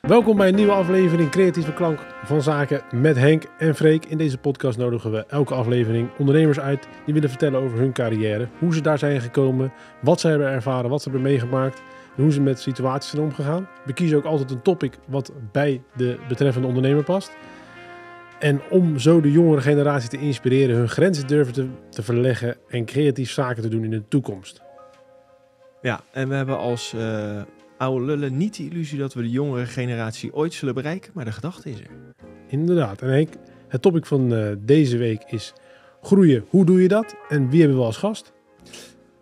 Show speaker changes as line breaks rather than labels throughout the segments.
Welkom bij een nieuwe aflevering Creatieve Klank van Zaken met Henk en Freek. In deze podcast nodigen we elke aflevering ondernemers uit die willen vertellen over hun carrière, hoe ze daar zijn gekomen, wat ze hebben ervaren, wat ze hebben meegemaakt en hoe ze met situaties zijn omgegaan. We kiezen ook altijd een topic wat bij de betreffende ondernemer past. En om zo de jongere generatie te inspireren hun grenzen durven te verleggen en creatief zaken te doen in de toekomst.
Ja, en we hebben als eh, oude lullen niet de illusie dat we de jongere generatie ooit zullen bereiken, maar de gedachte is er.
Inderdaad. En Henk, het topic van eh, deze week is groeien. Hoe doe je dat? En wie hebben we als gast?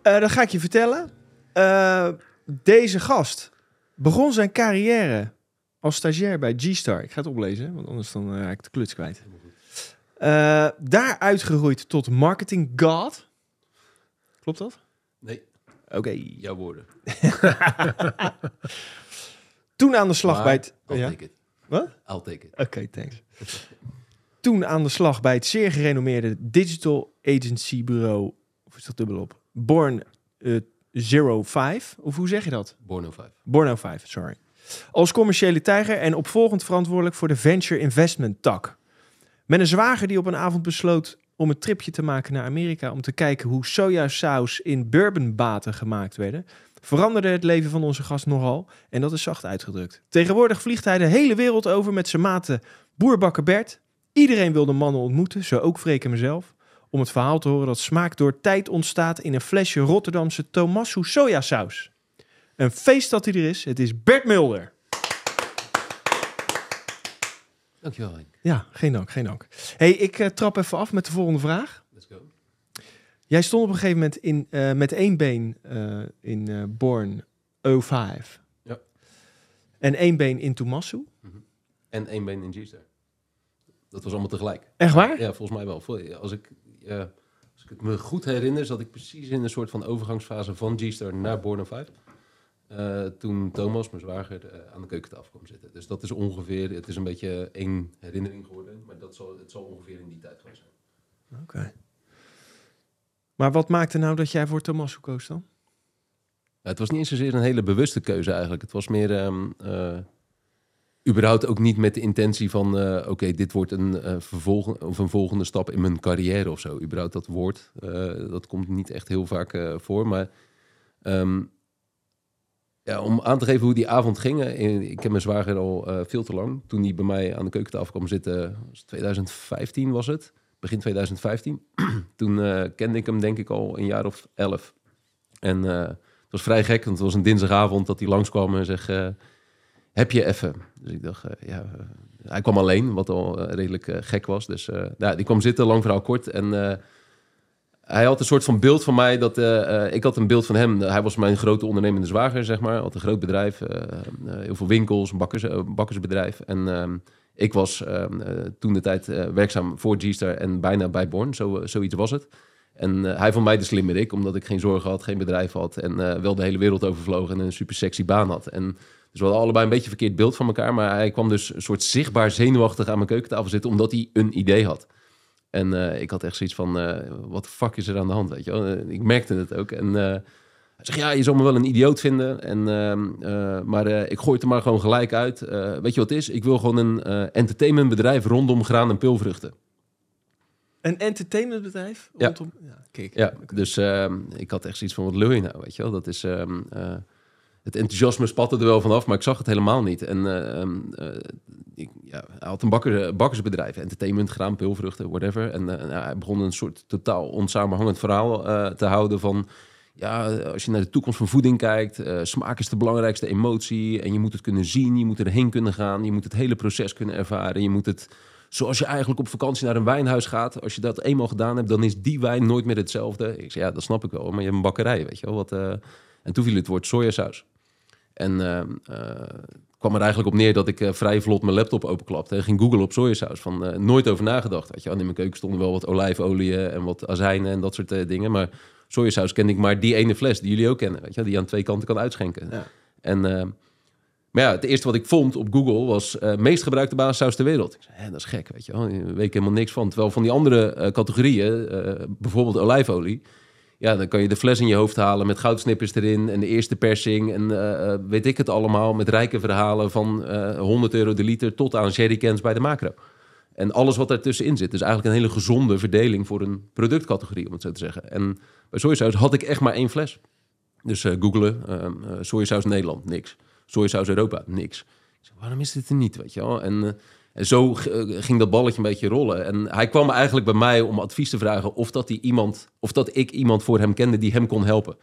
Eh dat ga ik je vertellen. Deze gast begon zijn carrière als stagiair bij G-Star. Ik ga het oplezen, want anders dan raak ik de kluts kwijt. Daar uitgegroeid tot marketing god. Klopt dat? Oké.
jouw woorden.
Toen aan de slag
Maar
bij het...
I'll
Ja?
take it.
Wat?
I'll take it.
Oké, thanks. Toen aan de slag bij het zeer gerenommeerde digital agency bureau, of is dat dubbelop? Born eh, Zero 5, of hoe zeg je dat?
Borno 5.
Borno 5, sorry. Als commerciële tijger en opvolgend verantwoordelijk voor de venture investment tak. Met een zwager die op een avond besloot om een tripje te maken naar Amerika om te kijken hoe sojasaus in bourbonbaten gemaakt werden, veranderde het leven van onze gast nogal en dat is zacht uitgedrukt. Tegenwoordig vliegt hij de hele wereld over met zijn maten Boerbakker Bert. Iedereen wil de mannen ontmoeten, zo ook Freek en mezelf, om het verhaal te horen dat smaak door tijd ontstaat in een flesje Rotterdamse Tomasso sojasaus. Een feest dat hij er is. Het is Bert Mulder.
Dankjewel Henk.
Ja, geen dank, geen dank. hey, ik eh, trap even af met de volgende vraag.
Let's go.
Jij stond op een gegeven moment in, eh, met één been eh, in Born 05.
Ja.
En één been in Tomasso.
En één been in G-Star. Dat was allemaal tegelijk.
Echt waar?
Ja, volgens mij wel. Als ik, als ik het me goed herinner, zat ik precies in een soort van overgangsfase van G-Star naar Borno 5. Eh, toen Thomas, mijn zwager, eh, aan de keukentafel kwam zitten. Dus dat is ongeveer, het is een beetje één herinnering geworden. Maar dat zal, het zal ongeveer in die tijd geweest zijn.
Oké. Maar wat maakte nou dat jij voor Tomasso koos dan?
Het was niet eens zozeer een hele bewuste keuze eigenlijk. Het was meer eh, überhaupt ook niet met de intentie van... oké, dit wordt een, vervolg of een volgende stap in mijn carrière of zo. Überhaupt dat woord, dat komt niet echt heel vaak voor. Maar ehm, ja, om aan te geven hoe die avond ging... eh, ik ken mijn zwager al eh, veel te lang. Toen hij bij mij aan de keukentafel kwam zitten, was het 2015 was het. Begin 2015. Toen eh, kende ik hem denk ik al een jaar of elf. En... eh, het was vrij gek, want het was een dinsdagavond dat hij langskwam en zegt... heb je even? Dus ik dacht, ja... hij kwam alleen, wat al redelijk gek was. Dus eh, nou, die kwam zitten, lang verhaal kort. En hij had een soort van beeld van mij. Dat, eh, eh, ik had een beeld van hem. Hij was mijn grote ondernemende zwager, zeg maar. Had een groot bedrijf, eh, heel veel winkels, een bakkers, bakkersbedrijf. En ehm, ik was ehm, eh, toen de tijd werkzaam voor G-Star en bijna bij Born. Zo, zoiets was het. En hij vond mij de slimmerik, omdat ik geen zorgen had, geen bedrijf had en wel de hele wereld overvloog en een super sexy baan had. En dus we hadden allebei een beetje verkeerd beeld van elkaar, maar hij kwam dus een soort zichtbaar zenuwachtig aan mijn keukentafel zitten, omdat hij een idee had. En eh, ik had echt zoiets van, eh, wat de fuck is er aan de hand, weet je wel? Eh, ik merkte het ook. En hij zegt, ja, je zal me wel een idioot vinden, en, ehm, eh, maar ik gooi het er maar gewoon gelijk uit. Weet je wat het is? Ik wil gewoon een entertainmentbedrijf rondom graan en pulvruchten.
Een entertainmentbedrijf? Rondom... Ja, kijk.
Ja, dus ehm, ik had echt zoiets van, wat lul je nou, weet je wel? Dat is, ehm, eh, het enthousiasme spatte er wel vanaf, maar ik zag het helemaal niet. En eh, ehm, eh, ik, ja, hij had een bakker, bakkersbedrijf, entertainment, graan, pulvruchten, whatever. En eh, nou, hij begon een soort totaal onsamenhangend verhaal eh, te houden van... Ja, als je naar de toekomst van voeding kijkt, eh, smaak is de belangrijkste emotie. En je moet het kunnen zien, je moet erheen kunnen gaan, je moet het hele proces kunnen ervaren. Je moet het, zoals je eigenlijk op vakantie naar een wijnhuis gaat, als je dat eenmaal gedaan hebt, dan is die wijn nooit meer hetzelfde. Ik zei, ja, dat snap ik wel, maar je hebt een bakkerij, weet je wel. Wat, eh, En toen viel het woord sojasaus. En eh, kwam er eigenlijk op neer dat ik eh, vrij vlot mijn laptop openklapte en ging googlen op sojasaus. Van nooit over nagedacht. Weet je, in mijn keuken stonden wel wat olijfolie en wat azijnen en dat soort dingen. Maar sojasaus kende ik maar die ene fles die jullie ook kennen. Weet je, die je aan twee kanten kan uitschenken.
Ja.
En, maar ja, het eerste wat ik vond op Google was meest gebruikte basissaus ter wereld. Ik zei, dat is gek, weet je wel. Daar weet ik helemaal niks van. Terwijl van die andere categorieën, bijvoorbeeld olijfolie, ja, dan kan je de fles in je hoofd halen met goudsnippers erin en de eerste persing en eh, eh, weet ik het allemaal met rijke verhalen van eh 100 euro de liter tot aan jerrycans bij de macro. En alles wat daartussenin zit. Dus eigenlijk een hele gezonde verdeling voor een productcategorie, om het zo te zeggen. En bij sojasaus had ik echt maar één fles. Dus eh googelen, ehm, eh, sojasaus Nederland, niks. Sojasaus Europa, niks. Ik zei, waarom is dit er niet, weet je wel? En, eh, zo eh, ging dat balletje een beetje rollen. En hij kwam eigenlijk bij mij om advies te vragen of dat, hij iemand, of dat ik iemand voor hem kende die hem kon helpen.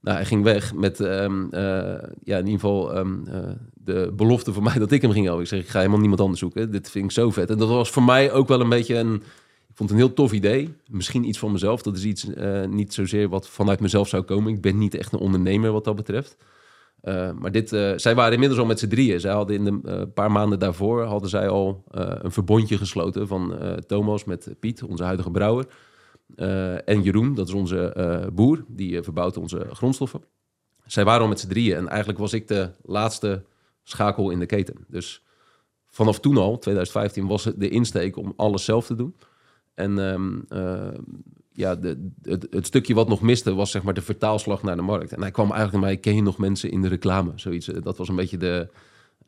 Nou, hij ging weg met ehm, eh, ja, in ieder geval ehm, eh, de belofte voor mij dat ik hem ging helpen. Ik zeg, ik ga helemaal niemand anders zoeken. Dit vind ik zo vet. En dat was voor mij ook wel een beetje een... Ik vond het een heel tof idee. Misschien iets van mezelf. Dat is iets niet zozeer wat vanuit mezelf zou komen. Ik ben niet echt een ondernemer wat dat betreft. Eh, maar dit, eh, zij waren inmiddels al met z'n drieën. Zij hadden in de eh, paar maanden daarvoor hadden zij al een verbondje gesloten van Thomas met Piet, onze huidige brouwer. En Jeroen, dat is onze boer, die verbouwt onze grondstoffen. Zij waren al met z'n drieën en eigenlijk was ik de laatste schakel in de keten. Dus vanaf toen al, 2015, was het de insteek om alles zelf te doen. En ehm, eh, ja, de, het, het stukje wat nog miste was zeg maar de vertaalslag naar de markt. En hij kwam eigenlijk naar mij, ken je nog mensen in de reclame? Zoiets, eh, dat was een beetje de,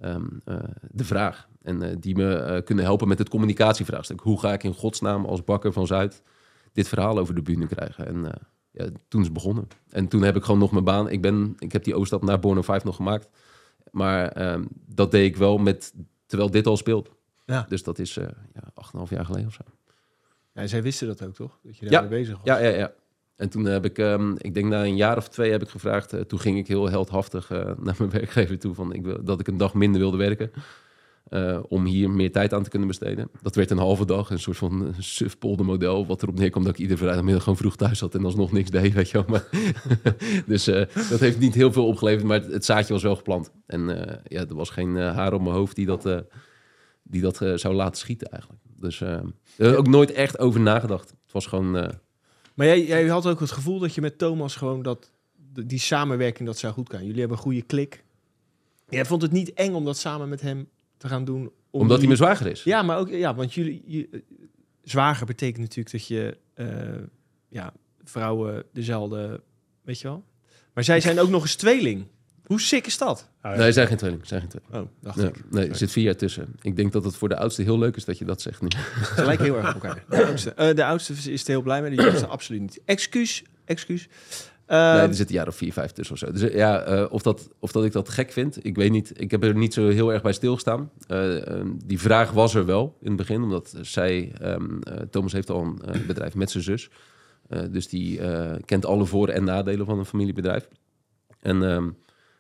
ehm, eh, de vraag. En eh, die me kunnen helpen met het communicatievraagstuk. Hoe ga ik in godsnaam als bakker van Zuid dit verhaal over de bühne krijgen? En ja, toen is het begonnen. En toen heb ik gewoon nog mijn baan. Ik, ben, ik heb die overstap naar Borno 5 nog gemaakt. Maar ehm, dat deed ik wel met, terwijl dit al speelt.
Ja.
Dus dat is ja, 8,5 jaar geleden of zo.
Ja, zij wisten dat ook, toch? Dat je
Ja.
daarmee bezig was.
Ja, ja, ja. En toen heb ik, ehm, ik denk na een jaar of twee heb ik gevraagd. eh, toen ging ik heel heldhaftig eh, naar mijn werkgever toe van ik wil, dat ik een dag minder wilde werken. eh, om hier meer tijd aan te kunnen besteden. Dat werd een halve dag, een soort van sufpoldermodel. Wat erop neerkwam dat ik iedere vrijdagmiddag gewoon vroeg thuis zat en alsnog niks deed, weet je wel. Maar, dus dat heeft niet heel veel opgeleverd, maar het, het zaadje was wel geplant. En ja, er was geen haar op mijn hoofd die dat, die dat eh, zou laten schieten eigenlijk. Dus eh, er heb ook nooit echt over nagedacht. Het was gewoon... eh,
Maar jij, jij had ook het gevoel dat je met Thomas gewoon dat die samenwerking dat zou goed gaan. Jullie hebben een goede klik. Jij vond het niet eng om dat samen met hem te gaan doen. om
Omdat hij mijn zwager is.
Ja, maar ook ja, want jullie je- eh, zwager betekent natuurlijk dat je eh, ja vrouwen dezelfde, weet je wel. Maar zij zijn ook nog eens tweeling. Hoe sick is dat?
Ah, ja.
Nee, zijn geen tweeling. Zijn geen tweeling.
Oh, dacht
Ja,
ik.
nee, er zit vier jaar tussen. Ik denk dat het voor de oudste heel leuk is dat je dat zegt nu.
Ze lijken heel erg op elkaar. De oudste, Eh, de oudste is er heel blij mee. De jongste absoluut niet. Excuus, excuus. Ehm,
nee, er zit een jaar of vier, vijf tussen of zo. Dus eh, ja, eh, of, dat, of dat ik dat gek vind, ik weet niet. Ik heb er niet zo heel erg bij stilgestaan. Eh, ehm, die vraag was er wel in het begin, omdat zij... ehm, eh, Thomas heeft al een eh, bedrijf met zijn zus. Eh, dus die eh, kent alle voor- en nadelen van een familiebedrijf. En ehm,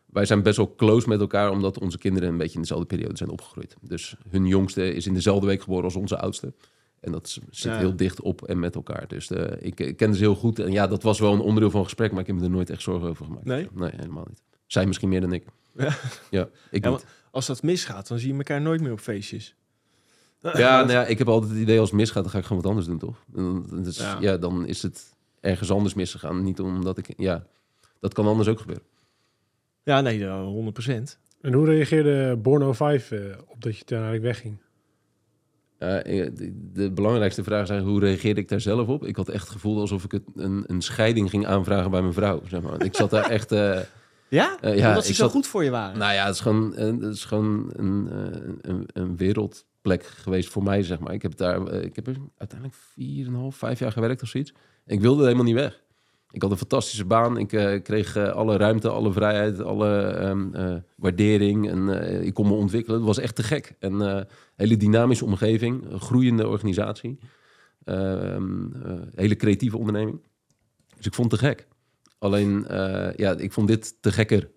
wij zijn best wel close met elkaar, omdat onze kinderen een beetje in dezelfde periode zijn opgegroeid. Dus hun jongste is in dezelfde week geboren als onze oudste. En dat zit
Ja.
heel dicht op en met elkaar. Dus eh, ik, ik ken ze heel goed. En ja, dat was wel een onderdeel van het gesprek, maar ik heb me er nooit echt zorgen over gemaakt.
Nee?
Nee, helemaal niet. Zij misschien meer dan ik.
Ja.
Ja, ik
Ja,
niet.
Als dat misgaat, dan zie je elkaar nooit meer op feestjes.
Ja, nou ja, ik heb altijd het idee als het misgaat, dan ga ik gewoon wat anders doen, toch? Dus,
ja.
dan is het ergens anders misgegaan. Niet omdat ik... Ja, dat kan anders ook gebeuren.
Ja, nee, eh, 100 procent.
En hoe reageerde Borno 5 eh, op dat je toen eigenlijk wegging?
Eh, de, de belangrijkste vraag is eigenlijk, hoe reageerde ik daar zelf op? Ik had echt het gevoel alsof ik het, een, een scheiding ging aanvragen bij mijn vrouw. Zeg maar. Ik zat daar echt... eh,
Ja?
Eh, ja,
Omdat ze zo
zat-
goed voor je waren.
Nou ja, het is gewoon, eh, het is gewoon een, eh, een, een wereldplek geweest voor mij, zeg maar. Ik heb daar, eh, ik heb er uiteindelijk 4,5, 5 jaar gewerkt of zoiets. Ik wilde helemaal niet weg. Ik had een fantastische baan. Ik eh, kreeg eh, alle ruimte, alle vrijheid, alle ehm, eh, waardering. En ik kon me ontwikkelen. Het was echt te gek. En eh hele dynamische omgeving, een groeiende organisatie. Ehm, eh, hele creatieve onderneming. Dus ik vond het te gek. Alleen, ja, ik vond dit te gekker.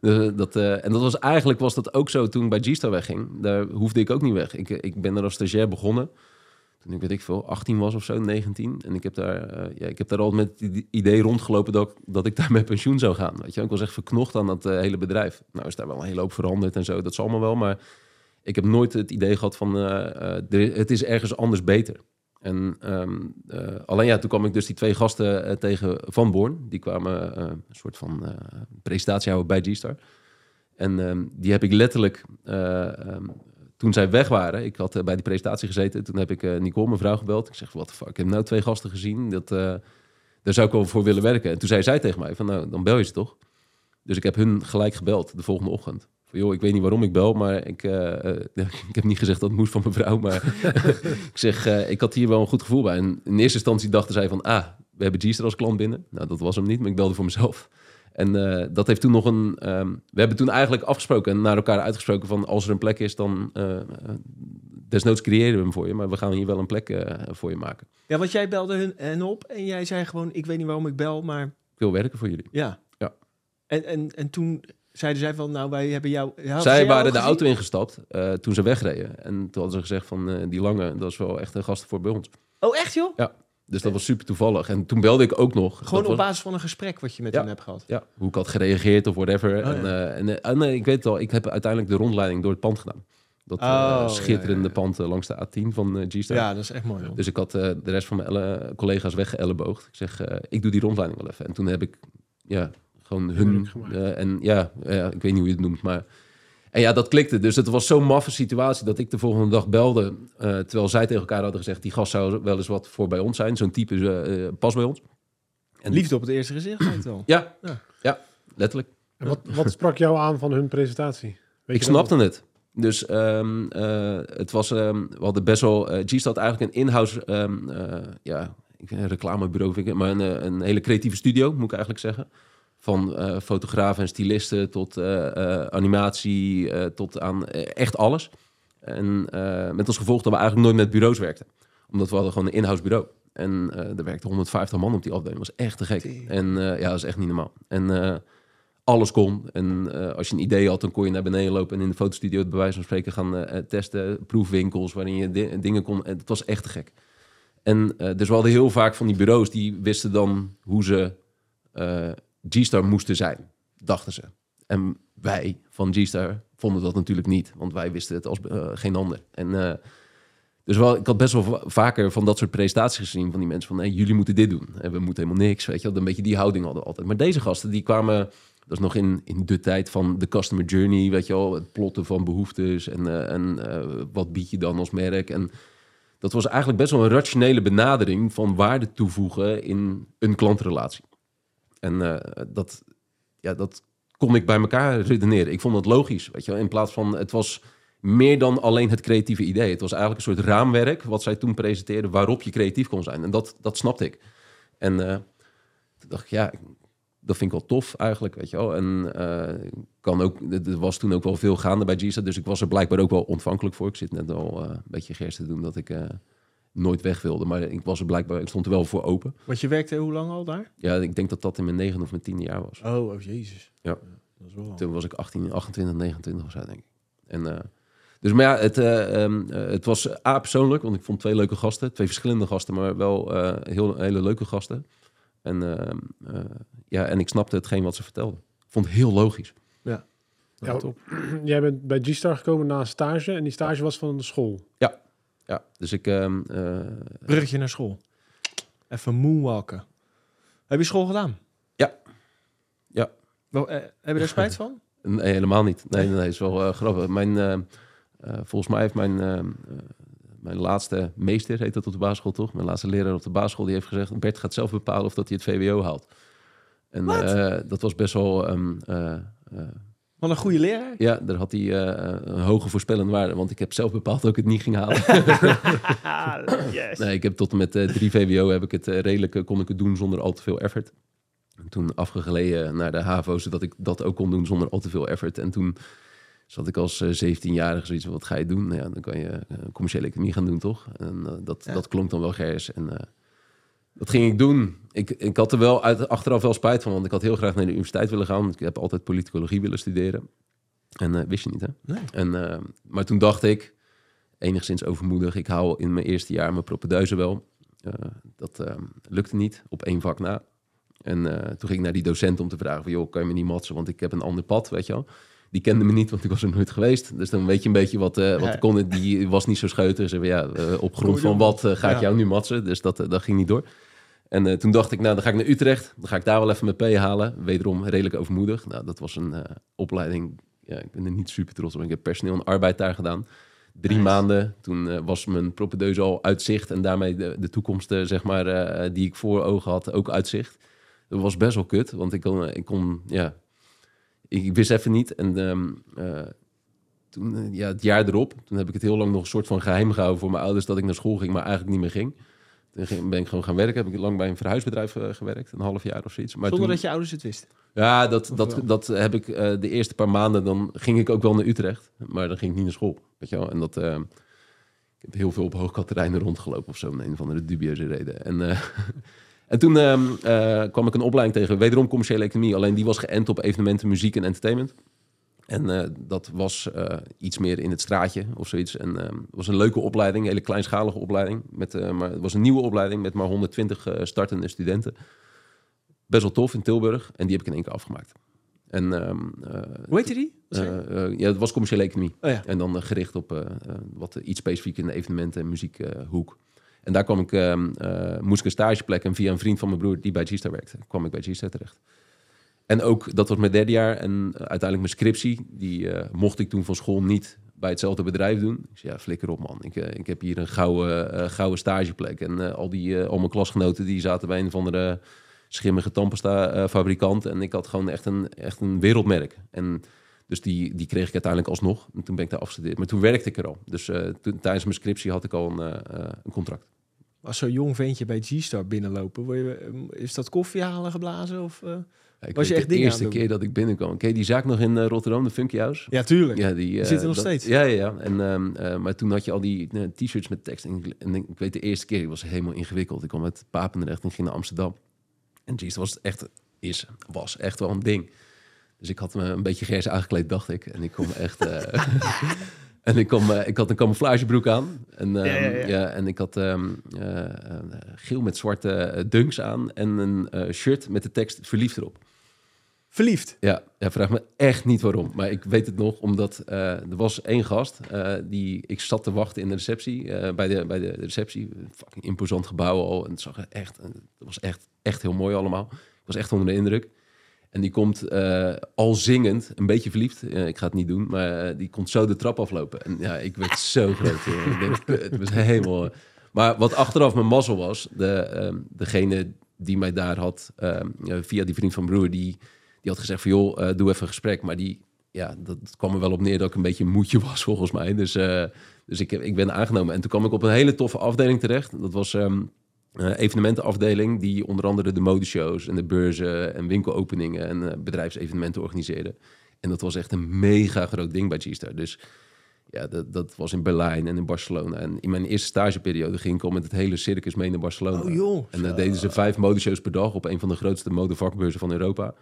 Eh, dat, en dat was eigenlijk was dat ook zo toen bij G-Star wegging. Daar hoefde ik ook niet weg. Ik, ik ben er als stagiair begonnen. Ik weet ik veel, 18 was of zo, 19. En ik heb daar, eh, ja, ik heb daar al met het idee rondgelopen dat, ik- dat ik daar met pensioen zou gaan. Weet je? Ik was echt verknocht aan dat eh, hele bedrijf. Nou is daar wel een hele hoop veranderd en zo. Dat is allemaal wel. Maar ik heb nooit het idee gehad van eh, het is ergens anders beter. En ehm, eh, alleen ja, toen kwam ik dus die twee gasten tegen van Born. Die kwamen een soort van presentatie houden bij G-Star. En ehm, die heb ik letterlijk, eh, ehm, toen zij weg waren, ik had eh, bij die presentatie gezeten. Toen heb ik eh, Nicole, mijn vrouw, gebeld. Ik zeg, wat fuck, ik heb nou twee gasten gezien. Dat, eh, daar zou ik wel voor willen werken. En toen zei zij tegen mij van, nou, dan bel je ze toch? Dus ik heb hun gelijk gebeld de volgende ochtend. Van, joh, ik weet niet waarom ik bel, maar ik, ik heb niet gezegd dat het moest van mijn vrouw. Maar ik zeg, ik had hier wel een goed gevoel bij. En in eerste instantie dachten zij van, ah, we hebben G-Star als klant binnen. Nou, dat was hem niet, maar ik belde voor mezelf. En eh, dat heeft toen nog een. ehm, we hebben toen eigenlijk afgesproken en naar elkaar uitgesproken van als er een plek is, dan eh, desnoods creëren we hem voor je, maar we gaan hier wel een plek voor je maken.
Ja, want jij belde hun hen op en jij zei gewoon, ik weet niet waarom ik bel, maar
Ik wil werken voor jullie.
ja.
Ja.
En, en, en toen zeiden zij van, nou, wij hebben jou...
Zij
jou
waren de auto ingestapt toen ze wegreden. En toen hadden ze gezegd van die lange, dat is wel echt een gast voor bij ons.
Oh, echt joh?
Dus dat was super toevallig. En toen belde ik ook nog.
Gewoon op
was-
basis van een gesprek wat je met
Ja.
hen hebt gehad.
Ja, hoe ik had gereageerd of whatever.
Oh,
en, eh, en, eh, ah, ik weet het al, ik heb uiteindelijk de rondleiding door het pand gedaan. Dat eh,
Oh,
schitterende pand langs de A10 van G-Star.
Ja, dat is echt mooi. Joh.
Dus ik had de rest van mijn collega's weggeëlleboogd. Ik zeg, ik doe die rondleiding wel even. En toen heb ik, ja, gewoon hun... En ja, ja, ik weet niet hoe je het noemt, maar... En ja, dat klikte. Dus het was zo'n maffe situatie dat ik de volgende dag belde. eh, terwijl zij tegen elkaar hadden gezegd, die gast zou wel eens wat voor bij ons zijn. Zo'n type eh, eh, pas bij ons. En
Liefde op het eerste gezicht, wel.
Ja,
Ja.
ja. letterlijk.
En wat, wat sprak jou aan van hun presentatie? Weet
ik snapte het. Dus ehm, eh, het was, ehm, we hadden best wel, eh G had eigenlijk een in-house, ehm, eh, ja, ik vind een reclamebureau, vind ik, maar een, een hele creatieve studio, moet ik eigenlijk zeggen. Van eh, fotografen en stylisten tot eh, eh, animatie, tot aan echt alles. En met als gevolg dat we eigenlijk nooit met bureaus werkten. Omdat we hadden gewoon een in-house bureau. En er werkten 150 man op die afdeling. Dat was echt te gek. En ja, dat is echt niet normaal. En alles kon. En als je een idee had, dan kon je naar beneden lopen... en in de fotostudio het bij wijze van spreken gaan testen. Proefwinkels waarin je di- dingen kon... En het was echt te gek. En dus we hadden heel vaak van die bureaus... die wisten dan hoe ze G-Star moesten zijn, dachten ze. En wij van G-Star vonden dat natuurlijk niet. Want wij wisten het als eh, geen ander. En... eh, dus wel, ik had best wel va- vaker van dat soort presentaties gezien van die mensen van, jullie moeten dit doen en we moeten helemaal niks, weet je, wel. een beetje die houding hadden altijd. Maar deze gasten die kwamen, dat is nog in, in de tijd van de customer journey, weet je wel, het plotten van behoeftes en, eh, en wat bied je dan als merk en dat was eigenlijk best wel een rationele benadering van waarde toevoegen in een klantrelatie. En eh, dat, ja, dat kon ik bij elkaar redeneren. Ik vond dat logisch, weet je wel, in plaats van het was meer dan alleen het creatieve idee. Het was eigenlijk een soort raamwerk wat zij toen presenteerden waarop je creatief kon zijn. En dat, dat snapte ik. En eh, toen dacht ik, ja, dat vind ik wel tof eigenlijk, weet je wel. En eh, kan ook, er was toen ook wel veel gaande bij GSA, dus ik was er blijkbaar ook wel ontvankelijk voor. Ik zit net al een beetje gers te doen dat ik nooit weg wilde, maar ik was er blijkbaar, ik stond er wel voor open.
Want je werkte hoe lang al daar?
Ja, ik denk dat dat in mijn negen of mijn tiende jaar was.
Oh, oh jezus.
Ja.
Dat is wel.
Toen was ik 18, 28, 29 of zo, denk ik. En, eh, dus maar ja, het, eh, ehm, eh, het was A, persoonlijk, want ik vond twee leuke gasten. Twee verschillende gasten, maar wel eh, heel, hele leuke gasten. En, ehm, eh, ja, en ik snapte hetgeen wat ze vertelden. Ik vond het heel logisch.
Ja.
Ja,
top.
Jij bent bij G-Star gekomen na een stage en die stage was van de school.
Ja, dus ik... ehm, eh,
Bruggetje naar school. Even moonwalken. Heb je school gedaan?
Ja. Ja.
Wel, eh, heb je daar spijt van?
Nee, helemaal niet. Nee, nee, nee is wel eh, grappig. Mijn, eh, volgens mij heeft mijn, eh, eh, mijn laatste meester, heet dat op de basisschool toch? Mijn laatste leraar op de basisschool, die heeft gezegd... Bert gaat zelf bepalen of dat hij het VWO haalt. En dat was best wel... ehm,
Wat een goede leraar.
ja, daar had hij eh, een hoge voorspellende waarde. Want ik heb zelf bepaald dat ik het niet ging halen.
yes.
nee, ik heb tot en met eh, drie VWO heb ik het eh, redelijk kon ik het doen zonder al te veel effort. En toen afgegleden naar de HAVO, zodat ik dat ook kon doen zonder al te veel effort. En toen zat ik als eh, 17-jarige zoiets van, wat ga je doen? Nou ja, dan kan je commerciële economie gaan doen, toch? En dat,
Ja.
dat klonk dan wel gers. En dat ging ik doen. Ik, ik had er wel uit, achteraf wel spijt van, want ik had heel graag naar de universiteit willen gaan. Ik heb altijd politicologie willen studeren. En eh, wist je niet, hè?
Nee.
En, eh, maar toen dacht ik, enigszins overmoedig, ik hou in mijn eerste jaar mijn propeduizen wel. Eh, dat lukte niet, op één vak na. En toen ging ik naar die docent om te vragen van, joh, kan je me niet matsen, want ik heb een ander pad, weet je wel. Die kende me niet, want ik was er nooit geweest. Dus dan weet je een beetje wat, wat
Ja.
kon. Die was niet zo scheutig. Ze zei, ja, op grond van wat ga ik jou nu matsen? Dus dat, dat ging niet door. En eh, toen dacht ik, nou, dan ga ik naar Utrecht. Dan ga ik daar wel even mijn P halen. Wederom redelijk overmoedig. Nou, dat was een eh, opleiding. Ja, ik ben er niet super trots op. Ik heb personeel en arbeid daar gedaan. Drie
Nice.
maanden. Toen eh, was mijn propedeuse al uitzicht. En daarmee de, de toekomst, zeg maar, die ik voor ogen had, ook uitzicht. Dat was best wel kut. Want ik kon, ik kon ja... Ik, ik wist even niet. En ehm, eh, toen, ja, het jaar erop, toen heb ik het heel lang nog een soort van geheim gehouden voor mijn ouders dat ik naar school ging, maar eigenlijk niet meer ging. Toen ben ik gewoon gaan werken. Heb ik lang bij een verhuisbedrijf eh, gewerkt, een half jaar of zoiets. Maar
Zonder
toen,
dat je ouders het wisten.
ja, dat,
Of
dat,
wel?
dat heb ik eh, de eerste paar maanden. Dan ging ik ook wel naar Utrecht, maar dan ging ik niet naar school. Weet je wel? En dat. eh, ik heb heel veel op Hoogkaterijnen rondgelopen of zo, om een van de dubieuze reden. En, en toen ehm, eh, kwam ik een opleiding tegen, wederom commerciële economie. Alleen die was geënt op evenementen, muziek en entertainment. En eh, dat was eh, iets meer in het straatje of zoiets. En ehm, het was een leuke opleiding, een hele kleinschalige opleiding. Met, eh, maar het was een nieuwe opleiding met maar 120 eh, startende studenten. Best wel tof in Tilburg. En die heb ik in één keer afgemaakt. En ehm, eh,
Hoe heette die?
Eh, eh, ja, het was commerciële economie.
oh ja.
En dan eh, gericht op eh, eh, wat iets specifiek in de evenementen- en muziekhoek. en daar kwam ik, ehm, eh, moest ik een stageplek en via een vriend van mijn broer die bij G-Star werkte, kwam ik bij G-Star terecht. En ook, dat was mijn derde jaar en eh, uiteindelijk mijn scriptie, die eh, mocht ik toen van school niet bij hetzelfde bedrijf doen. Ik zei, ja, flikker op man, ik, eh, ik heb hier een gouden, gouden stageplek. En al, die, al mijn klasgenoten die zaten bij een van de schimmige tandpasta fabrikant en ik had gewoon echt een, echt een wereldmerk. En dus die, die kreeg ik uiteindelijk alsnog. En toen ben ik daar afgestudeerd. Maar toen werkte ik er al. Dus toen, tijdens mijn scriptie had ik al een, een contract.
Als zo'n jong ventje bij G-Star binnenlopen, je, is dat koffie halen geblazen? Of?
Ik
Was je echt
de eerste keer dat ik binnenkwam. Ken je die zaak nog in eh, Rotterdam, de Funky House?
Ja, tuurlijk.
Ja, die, eh,
zit er nog
dat-
steeds?
Ja, ja, ja. En, ehm, eh, maar toen had je al die t-shirts met tekst. En, ik- en ik weet de eerste keer, ik was helemaal ingewikkeld. Ik kwam uit Papendrecht en ging naar Amsterdam. En jeez, was echt, is, was echt wel een ding. Dus ik had me een beetje gers aangekleed, dacht ik. En ik kom echt... en ik, kom, ik had een camouflagebroek aan. En, ehm,
Ja, ja, ja.
ja, en ik had ehm, eh, eh, geel met zwarte dunks aan. En een shirt met de tekst verliefd erop.
Verliefd.
Ja, ja, vraag me echt niet waarom. Maar ik weet het nog, omdat eh, er was één gast eh, die ik zat te wachten in de receptie, eh, bij, de, bij de receptie. Fucking imposant gebouw al. En het zag echt, het was echt, echt heel mooi allemaal. Ik was echt onder de indruk. En die komt al zingend, een beetje verliefd. Ik ga het niet doen, maar die komt zo de trap aflopen. En ja, ik werd zo groot. het was helemaal... Maar wat achteraf mijn mazzel was, de, ehm, degene die mij daar had, ehm, via die vriend van broer, die, die had gezegd van joh, eh, doe even een gesprek. Maar die, ja, dat kwam er wel op neer dat ik een beetje een moedje was volgens mij. Dus, eh, dus ik, heb- ik ben aangenomen. En toen kwam ik op een hele toffe afdeling terecht. Dat was ehm eh, evenementenafdeling die onder andere de modeshows en de beurzen en winkelopeningen en eh, bedrijfsevenementen organiseerde. En dat was echt een mega groot ding bij G-Star. Dus ja, dat, dat was in Berlijn en in Barcelona. En in mijn eerste stageperiode ging ik al met het hele circus mee naar Barcelona.
Oh joh.
En dan deden ze vijf modeshows per dag op een van de grootste modevakbeurzen van Europa.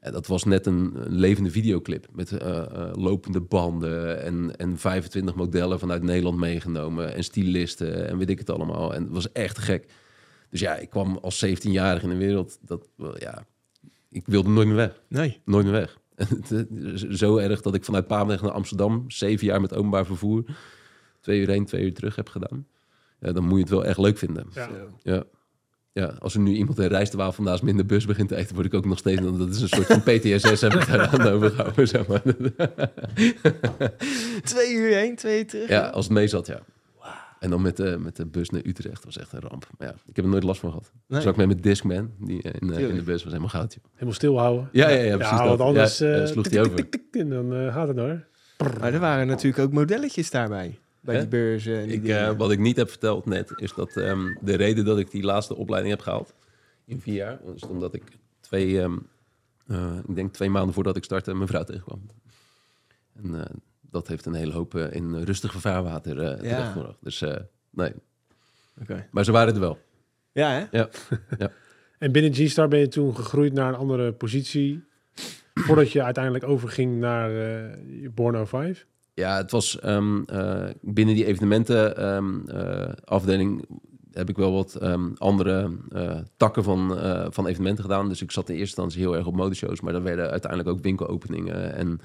En dat was net een, een levende videoclip met eh, eh, lopende banden en, en 25 modellen vanuit Nederland meegenomen en stylisten en weet ik het allemaal. En het was echt gek. Dus ja, ik kwam als 17-jarige in de wereld. Dat, wel, ja, ik wilde nooit meer weg.
Nee.
Nooit meer weg. Zo erg dat ik vanuit Papendrecht naar Amsterdam zeven jaar met openbaar vervoer twee uur heen, twee uur terug heb gedaan. Ja, dan moet je het wel echt leuk vinden.
Ja.
Ja. Ja, als er nu iemand een rijstwafel vandaag minder bus begint te eten, word ik ook nog steeds. Dat is een soort van PTSS heb ik daaraan overgehouden. Zeg maar.
Twee uur heen, twee uur terug.
Ja, als het mee zat, ja. En dan met de, met de bus naar Utrecht was echt een ramp. Maar ja, ik heb er nooit last van gehad.
Nee.
Zat ik met mijn Discman die, eh, in, de- in de bus, was helemaal goud. joh.
Helemaal stilhouden.
Ja, ja, ja, precies.
want
dat.
anders
Ja,
eh,
eh, sloeg
tik,
over.
tik, tik, en dan eh, gaat het hoor.
Maar er waren natuurlijk ook modelletjes daarbij. Bij
Hè?
die beurzen. En die
Ik,
dingen.
eh, wat ik niet heb verteld net, is dat ehm, de reden dat ik die laatste opleiding heb gehaald in vier jaar, is omdat ik twee, ehm, eh, ik denk twee maanden voordat ik startte, mijn vrouw tegenkwam. En eh, dat heeft een hele hoop in rustig vaarwater eh terechtgebracht. Dus eh, nee,
Oké.
maar ze waren er wel.
Ja, hè?
En binnen G-Star ben je toen gegroeid naar een andere positie. voordat je uiteindelijk overging naar eh Born 05.
Ja, het was ehm, eh, binnen die evenementen ehm, eh, heb ik wel wat ehm, andere eh, takken van, van evenementen gedaan. Dus ik zat in eerste instantie heel erg op modeshows, maar er werden uiteindelijk ook winkelopeningen. En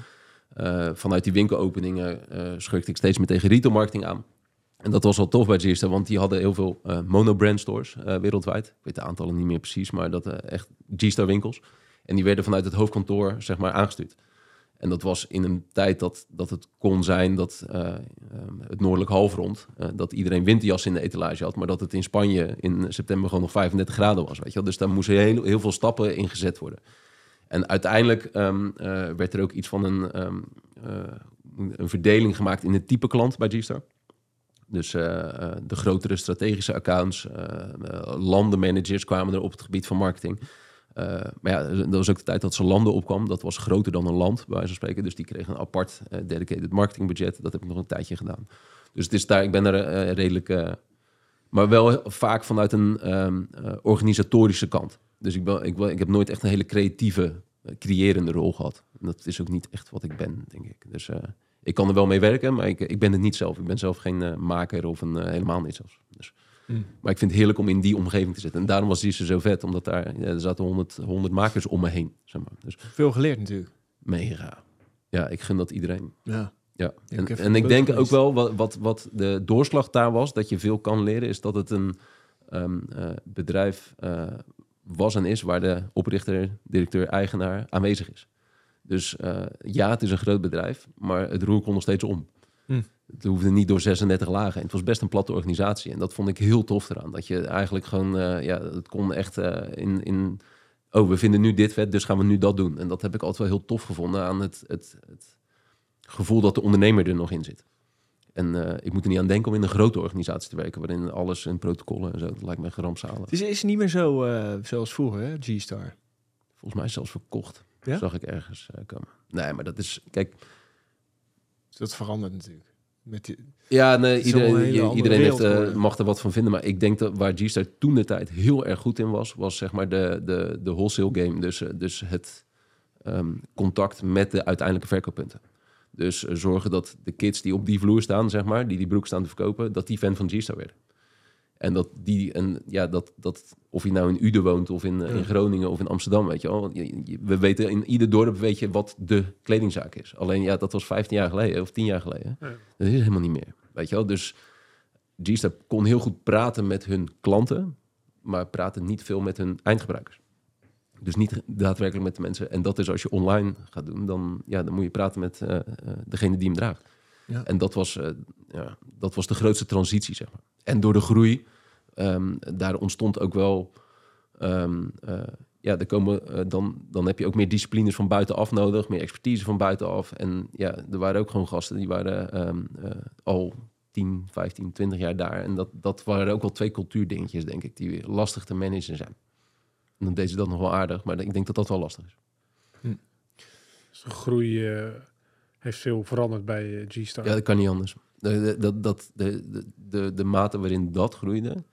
vanuit die winkelopeningen schurkte ik steeds meer tegen retailmarketing aan. En dat was wel tof bij Gista, want die hadden heel veel eh monobrand stores wereldwijd. Ik weet de aantallen niet meer precies, maar dat echt G-Star winkels. En die werden vanuit het hoofdkantoor zeg maar aangestuurd. En dat was in een tijd dat, dat het kon zijn dat eh, ehm, het noordelijk halfrond, eh, dat iedereen winterjas in de etalage had, maar dat het in Spanje in september gewoon nog 35 graden was. Weet je wel? Dus daar moesten heel, heel veel stappen in gezet worden. En uiteindelijk ehm, eh, werd er ook iets van een, ehm, eh, een verdeling gemaakt in het type klant bij G-Star. Dus de grotere strategische accounts, landenmanagers kwamen er op het gebied van marketing. Eh, maar ja, dat was ook de tijd dat ze landen opkwam. Dat was groter dan een land, bij wijze van spreken. Dus die kregen een apart eh, dedicated marketingbudget. Dat heb ik nog een tijdje gedaan. Dus het is daar, ik ben er eh, redelijk... maar wel vaak vanuit een ehm, eh, organisatorische kant. Dus ik, ben, ik, ik heb nooit echt een hele creatieve, creërende rol gehad. En dat is ook niet echt wat ik ben, denk ik. Dus ik kan er wel mee werken, maar ik, ik ben het niet zelf. Ik ben zelf geen maker of een, helemaal niet zelfs. Dus.
Hmm.
Maar ik vind het heerlijk om in die omgeving te zitten. En daarom was die zo vet, omdat daar ja, er zaten 100, 100 makers om me heen. Zeg maar. Dus
Veel geleerd natuurlijk.
mega. Ja, ik gun dat iedereen.
Ja.
Ja, en, ik denk ook wel wat, wat, wat de doorslag daar was, dat je veel kan leren, is dat het een ehm, eh, bedrijf eh, was en is waar de oprichter, directeur, eigenaar aanwezig is. Dus eh, ja, het is een groot bedrijf, maar het roer kon nog steeds om. Het hoefde niet door 36 lagen. En het was best een platte organisatie. En dat vond ik heel tof eraan. Dat je eigenlijk gewoon, eh, ja, het kon echt eh, in, in, oh, we vinden nu dit vet, dus gaan we nu dat doen. En dat heb ik altijd wel heel tof gevonden aan het, het, het gevoel dat de ondernemer er nog in zit. En eh, ik moet er niet aan denken om in een grote organisatie te werken, waarin alles en protocollen en zo, dat lijkt me rampzalig.
Het is, is niet meer zo eh, zoals vroeger, hè, G-Star.
Volgens mij zelfs verkocht,
Ja?
zag ik ergens eh, komen. Nee, maar dat is, kijk,
Dat verandert natuurlijk. Met die,
Ja, nee, iedereen, je- iedereen heeft, eh, mag er wat van vinden. Maar ik denk dat waar G-Star toen de tijd heel erg goed in was, was zeg maar de, de, de wholesale game. Dus, eh, dus het ehm, contact met de uiteindelijke verkooppunten. Dus eh, zorgen dat de kids die op die vloer staan, zeg maar, die die broek staan te verkopen, dat die fan van G-Star werden. En dat die, en ja, dat, dat, of je nou in Uden woont, of in, eh, in. Groningen, of in Amsterdam, weet je wel. We weten in ieder dorp weet je wat de kledingzaak is. Alleen ja, dat was 15 jaar geleden of 10 jaar geleden.
Ja.
Dat is helemaal niet meer, weet je wel. Dus G-Star kon heel goed praten met hun klanten, maar praten niet veel met hun eindgebruikers. Dus niet daadwerkelijk met de mensen. En dat is als je online gaat doen, dan, ja, dan moet je praten met eh, eh, degene die hem draagt.
Ja.
En dat was, eh, ja, dat was de grootste transitie, zeg maar. En door de groei, ehm, daar ontstond ook wel... ehm, eh, ja, er komen, eh, dan, dan heb je ook meer disciplines van buitenaf nodig, meer expertise van buitenaf. En ja, er waren ook gewoon gasten die waren ehm, eh, al 10, 15, 20 jaar daar. En dat, dat waren ook wel twee cultuurdingetjes, denk ik, die weer lastig te managen zijn. En dan deed ze dat nog wel aardig, maar ik denk dat dat wel lastig is.
Dus de groei heeft veel veranderd bij eh, G-Star.
Ja, dat kan niet anders. De, de, dat, dat, de, de, de, de mate waarin dat groeide,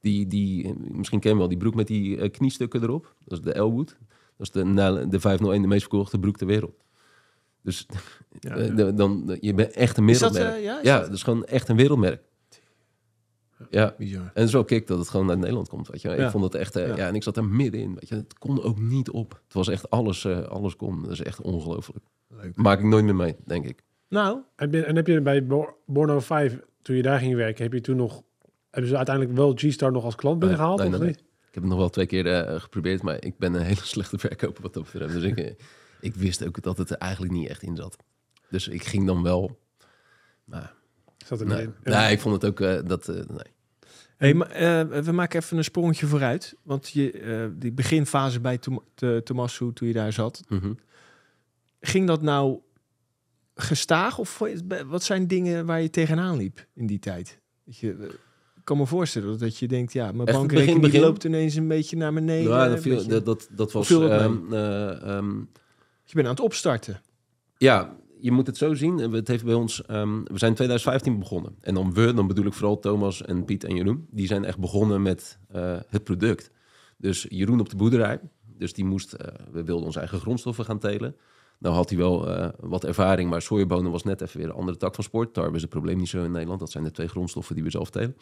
die, die, misschien ken je wel die broek met die eh, kniestukken erop. Dat is de Elwood. Dat is de, na de 501 de meest verkochte broek ter wereld. Dus
Ja,
eh,
ja.
de- dan, je bent echt een
is dat,
wereldmerk.
ja? Is
ja,
dat
is gewoon echt een wereldmerk. Ja,
Bizar.
en zo kick dat het gewoon uit Nederland komt, weet je. Ik vond het echt, eh,
Ja.
en ik zat er middenin, weet je. Het kon ook niet op. Het was echt alles, eh, alles kon. Dat is echt ongelooflijk.
Leuk.
Maak ik nooit meer mee, denk ik.
Nou,
En, heb je bij Bor- Borno 5, toen je daar ging werken, heb je toen nog... Hebben ze uiteindelijk wel G-Star nog als klant
Nee,
binnengehaald?
nee,
of niet?
Ik heb het nog wel twee keer eh, geprobeerd, maar ik ben een hele slechte verkoper wat dat betreft. Dus ik, ik wist ook dat het er eigenlijk niet echt in zat. Dus ik ging dan wel. Maar
Zat er
nee,
in.
nee ik vond het ook eh, dat. eh, nee.
hey, maar, eh, we maken even een sprongetje vooruit. Want je, eh, die beginfase bij Tom, te- Tommaso, toen je daar zat,
Mhm.
ging dat nou gestaag? Of wat zijn dingen waar je tegenaan liep in die tijd? Dat je, ik kan me voorstellen dat je denkt, ja, mijn bankrekening
begin,
loopt ineens een beetje naar beneden.
Ja, dat, viel,
beetje-
dat, dat, dat was. ehm, eh, ehm,
Je bent aan het opstarten.
ja, je moet het zo zien. Het heeft bij ons. ehm, we zijn in 2015 begonnen. En dan we, dan bedoel ik vooral Thomas en Piet en Jeroen. Die zijn echt begonnen met eh, het product. Dus Jeroen op de boerderij. Dus die moest. eh, we wilden onze eigen grondstoffen gaan telen. Nou had hij wel eh, wat ervaring, maar sojabonen was net even weer een andere tak van sport. Tarwe is het probleem niet zo in Nederland. Dat zijn de twee grondstoffen die we zelf telen.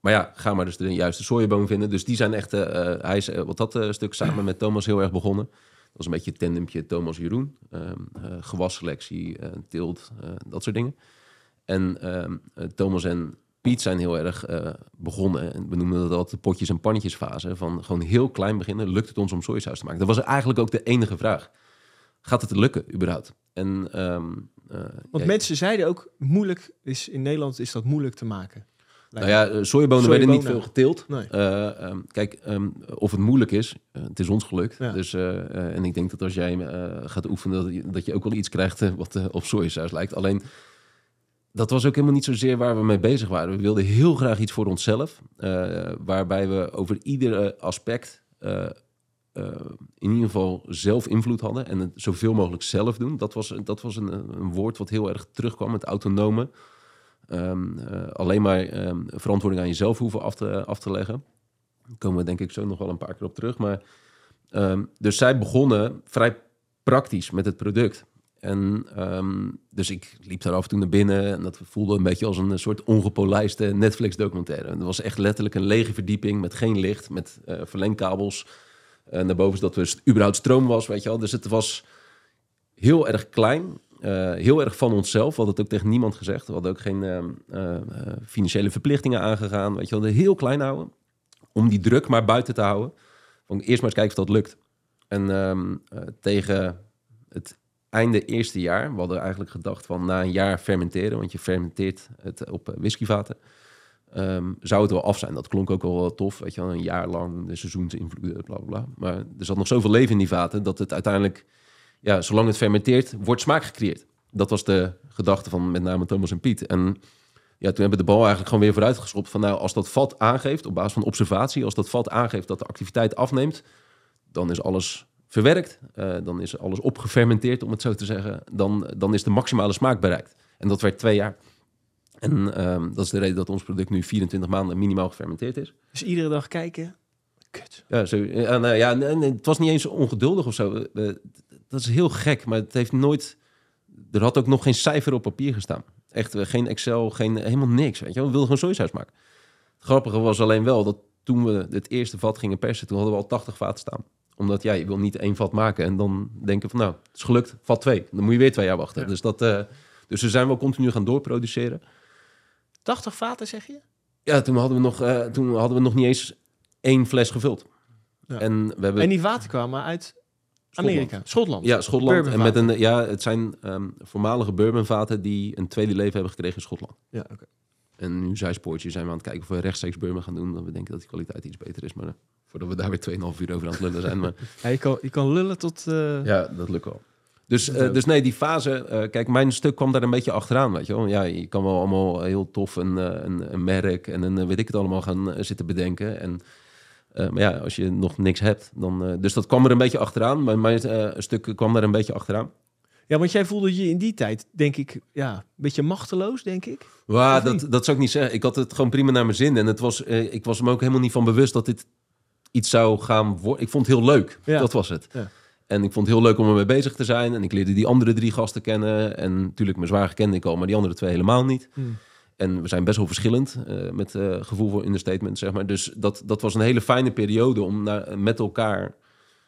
Maar ja, ga maar dus de juiste sojaboon vinden. Dus die zijn echt, hij is wat dat stuk samen met Thomas heel erg begonnen. Dat was een beetje het tandempje Thomas-Jeroen. Ehm eh, gewasselectie, eh, teelt, eh, dat soort dingen. En ehm, eh, Thomas en Piet zijn heel erg begonnen. En we noemen dat altijd de potjes- en pannetjesfase. Van gewoon heel klein beginnen. Lukt het ons om sojasaus te maken? Dat was eigenlijk ook de enige vraag. Gaat het lukken überhaupt? En, ehm, eh,
Want
ja,
mensen zeiden ook, moeilijk is, in Nederland is dat moeilijk te maken.
Nou ja, eh, sojabonen werden niet veel geteeld.
Nee.
Eh, ehm, kijk, ehm, of het moeilijk is, eh, het is ons gelukt.
Ja.
Dus, en ik denk dat als jij gaat oefenen, dat je, dat je ook wel iets krijgt wat op sojasaus lijkt. Alleen, dat was ook helemaal niet zozeer waar we mee bezig waren. We wilden heel graag iets voor onszelf, waarbij we over iedere aspect in ieder geval zelf invloed hadden en het zoveel mogelijk zelf doen. Dat was, dat was een, een woord wat heel erg terugkwam, het autonome. Ehm, eh, alleen maar ehm, verantwoording aan jezelf hoeven af te, af te leggen. Daar komen we denk ik zo nog wel een paar keer op terug. Maar, ehm, dus zij begonnen vrij praktisch met het product. En dus ik liep daar af en toe naar binnen en dat voelde een beetje als een soort ongepolijste Netflix-documentaire. Het was echt letterlijk een lege verdieping met geen licht, met eh verlengkabels. Uh, naar boven zodat er überhaupt stroom was, weet je wel. Dus het was heel erg klein, eh, heel erg van onszelf. We hadden het ook tegen niemand gezegd. We hadden ook geen ehm, eh, eh, financiële verplichtingen aangegaan. Weet je wel, heel klein houden. Om die druk maar buiten te houden. Eerst maar eens kijken of dat lukt. En ehm, eh, tegen het einde eerste jaar, we hadden eigenlijk gedacht van na een jaar fermenteren, want je fermenteert het op whiskyvaten, ehm, zou het wel af zijn. Dat klonk ook wel wel tof, weet je wel, een jaar lang de seizoensinvloeden, bla bla bla. Maar er zat nog zoveel leven in die vaten dat het uiteindelijk, ja, zolang het fermenteert, wordt smaak gecreëerd. Dat was de gedachte van met name Thomas en Piet. En ja, toen hebben we de bal eigenlijk gewoon weer vooruit geschopt van nou, als dat vat aangeeft, op basis van observatie, als dat vat aangeeft dat de activiteit afneemt, dan is alles verwerkt, eh, dan is alles opgefermenteerd, om het zo te zeggen. Dan, dan is de maximale smaak bereikt. En dat werd twee jaar. En ehm, dat is de reden dat ons product nu 24 maanden minimaal gefermenteerd is.
Dus iedere dag kijken. Kut.
Ja, zo, ja, nou, ja het was niet eens ongeduldig of zo. Dat is heel gek, maar het heeft nooit... Er had ook nog geen cijfer op papier gestaan. Echt, eh, geen Excel, geen, helemaal niks. Weet je? wel. We wilden gewoon sojasaus maken. Het grappige was alleen wel dat toen we het eerste vat gingen persen... toen hadden we al 80 vaten staan. Omdat ja, je wil niet één vat maken en dan denken van... nou, het is gelukt, vat twee. Dan moet je weer twee jaar wachten.
Ja.
Dus, dat, eh, dus we zijn wel continu gaan doorproduceren.
80 vaten zeg je?
Ja, toen hadden we nog, eh, toen hadden we nog niet eens één fles gevuld.
Ja.
En we hebben...
En die vaten kwamen uit Amerika, Schotland.
Ja, Schotland. En met een, ja, het zijn ehm, voormalige bourbonvaten die een tweede leven hebben gekregen in Schotland.
Ja, oké.
En nu zijspoortje zijn we aan het kijken of we rechtstreeks bourbon gaan doen. Dan we denken dat die kwaliteit iets beter is. Maar eh, voordat we daar weer 2,5 uur over aan het lullen zijn. Maar
Ja, je, kan, je kan lullen tot... eh,
ja, dat lukt wel. Dus, eh, dus nee, die fase... kijk, mijn stuk kwam daar een beetje achteraan, weet je wel. Ja, je kan wel allemaal heel tof een, een, een merk en een weet ik het allemaal gaan zitten bedenken. En, eh, maar ja, als je nog niks hebt, dan... eh, dus dat kwam er een beetje achteraan. Maar mijn eh, stuk kwam daar een beetje achteraan.
Ja, want jij voelde je in die tijd, denk ik, ja, een beetje machteloos, denk ik.
Waar, dat, dat zou ik niet zeggen. Ik had het gewoon prima naar mijn zin. En het was, ik was me ook helemaal niet van bewust dat dit iets zou gaan worden. Ik vond het heel leuk.
Ja.
Dat was het.
Ja.
En ik vond het heel leuk om ermee bezig te zijn. En ik leerde die andere drie gasten kennen. En natuurlijk, mijn zwaar kende ik al, maar die andere twee helemaal niet. En we zijn best wel verschillend eh, met eh, gevoel voor understatement, zeg maar. Dus dat, dat was een hele fijne periode om naar, met elkaar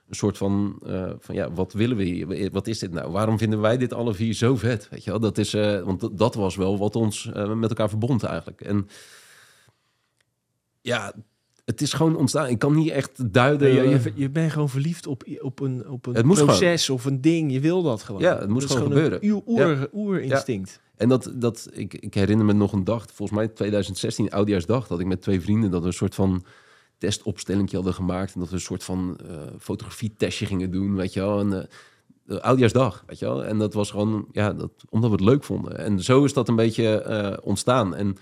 een soort van, eh, van, ja, wat willen we hier? Wat is dit nou? Waarom vinden wij dit alle vier zo vet? Weet je wel, dat is, eh, want dat- was wel wat ons eh, met elkaar verbond eigenlijk. En ja, het is gewoon ontstaan. Ik kan niet echt duiden.
je, je, je bent gewoon verliefd op, op een, op een proces of een ding. Je wil dat gewoon.
Ja, het
Dat is
gewoon
een
gebeuren.
Uur, oer, oerinstinct.
En dat, dat ik, ik herinner me nog een dag, volgens mij 2016, oudjaarsdag, dat ik met twee vrienden dat we een soort van testopstelling hadden gemaakt. En dat we een soort van eh fotografietestje gingen doen, weet je wel. En, de oudjaarsdag, weet je wel. En dat was gewoon, ja, dat, omdat we het leuk vonden. En zo is dat een beetje eh, ontstaan. En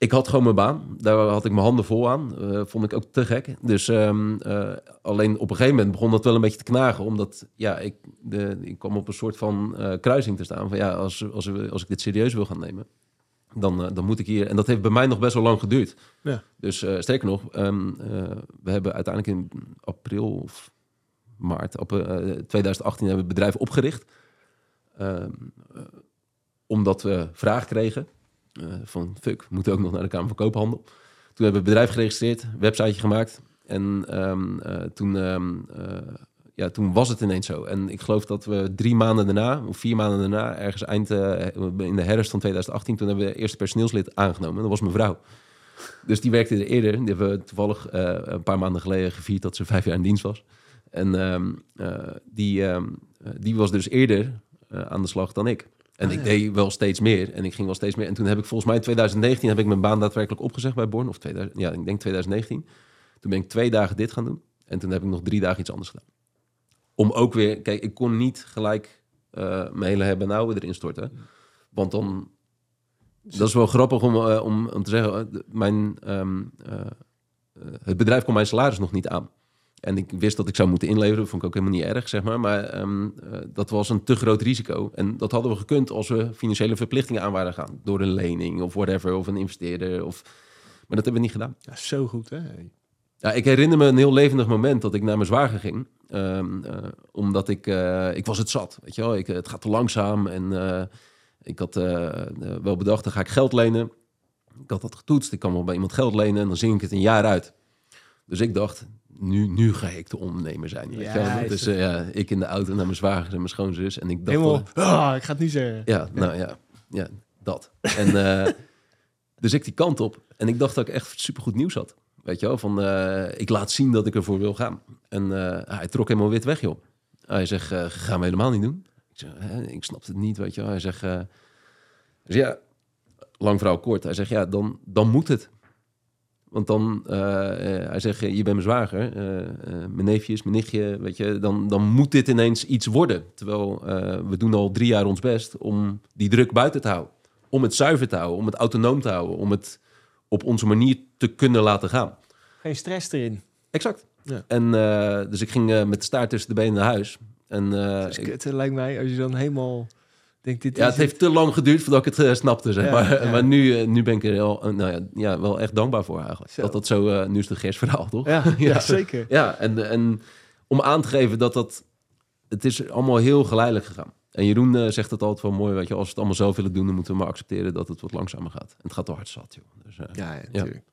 ik had gewoon mijn baan. Daar had ik mijn handen vol aan. Eh, vond ik ook te gek. Dus ehm, eh, alleen op een gegeven moment begon dat wel een beetje te knagen. Omdat ja, ik, de, ik kwam op een soort van eh, kruising te staan. Van ja, als, als, als ik dit serieus wil gaan nemen, dan, dan moet ik hier. En dat heeft bij mij nog best wel lang geduurd.
Ja.
Dus sterker nog, ehm, eh, we hebben uiteindelijk in april of maart op, eh, 2018 hebben we het bedrijf opgericht. Ehm, eh, omdat we vraag kregen eh, van fuck, we moeten ook nog naar de Kamer van Koophandel. Toen hebben we het bedrijf geregistreerd, websiteje gemaakt. En ehm, eh, toen, ehm, eh, ja, toen was het ineens zo. En ik geloof dat we drie maanden daarna, of vier maanden daarna, ergens eind in de herfst van 2018, toen hebben we het eerste personeelslid aangenomen. Dat was mijn vrouw. Dus die werkte er eerder. Die hebben we toevallig een paar maanden geleden gevierd dat ze vijf jaar in dienst was. En ehm, eh, die, die was dus eerder aan de slag dan ik. En
Ah,
ik
ja.
deed wel steeds meer en ik ging wel steeds meer. En toen heb ik volgens mij in 2019 heb ik mijn baan daadwerkelijk opgezegd bij Born. Of 2000, ja, ik denk 2019. Toen ben ik twee dagen dit gaan doen. En toen heb ik nog drie dagen iets anders gedaan. Om ook weer, kijk, ik kon niet gelijk eh, mijn hele hebben en houden erin storten. Want dan, dat is wel grappig om, eh, om, om te zeggen, eh, mijn, ehm, eh, eh, het bedrijf kon mijn salaris nog niet aan. En ik wist dat ik zou moeten inleveren, dat vond ik ook helemaal niet erg, zeg maar. Maar ehm, eh, dat was een te groot risico. En dat hadden we gekund als we financiële verplichtingen aan waren gaan. Door een lening of whatever, of een investeerder. Of... Maar dat hebben we niet gedaan.
Ja, zo goed, hè?
Ja, ik herinner me een heel levendig moment dat ik naar mijn zwager ging. Ehm, eh, omdat ik, eh, ik was het zat, weet je wel. Ik, het gaat te langzaam en ik had wel bedacht, dan ga ik geld lenen. Ik had dat getoetst, ik kan wel bij iemand geld lenen en dan zing ik het een jaar uit. Dus ik dacht, nu, nu ga ik de ondernemer zijn. Weet je wel.
Ja,
Dus ja, ik in de auto naar mijn zwager en mijn schoonzus. En ik dacht,
Helemaal, ah, ik ga het nu zeggen.
ja, nou ja, ja dat. En eh, dus ik die kant op. En ik dacht dat ik echt supergoed nieuws had. Weet je wel, van eh, ik laat zien dat ik ervoor wil gaan. En hij trok helemaal wit weg, joh. Hij zegt, eh, gaan we helemaal niet doen. Ik zeg, hè, ik snap het niet, weet je wel. Hij zegt, dus ja, lang verhaal kort. Hij zegt, ja, dan, dan moet het. Want dan, eh, hij zegt, je bent mijn zwager, eh, mijn neefjes, mijn nichtje, weet je, dan, dan moet dit ineens iets worden. Terwijl we doen al drie jaar ons best om die druk buiten te houden. Om het zuiver te houden, om het autonoom te houden, om het op onze manier te kunnen laten gaan.
Geen stress erin.
Exact.
Ja.
En dus ik ging met de staart tussen de benen naar huis. En
is kut, hè, lijkt mij, als je dan helemaal denkt, dit
ja, het heeft te lang geduurd voordat ik het eh, snapte, zeg
Ja,
maar.
ja.
Maar nu, eh, nu ben ik er wel, eh, nou ja, ja, wel echt dankbaar voor eigenlijk.
Zo.
Dat dat zo, nu is het een gerstverhaal, toch?
Ja, zeker.
Ja, en, en om aan te geven dat dat... Het is allemaal heel geleidelijk gegaan. En Jeroen zegt het altijd wel mooi, weet je, als we het allemaal zelf willen doen, dan moeten we maar accepteren dat het wat langzamer gaat. En het gaat te hard zat, joh. Dus,
Ja, ja, natuurlijk.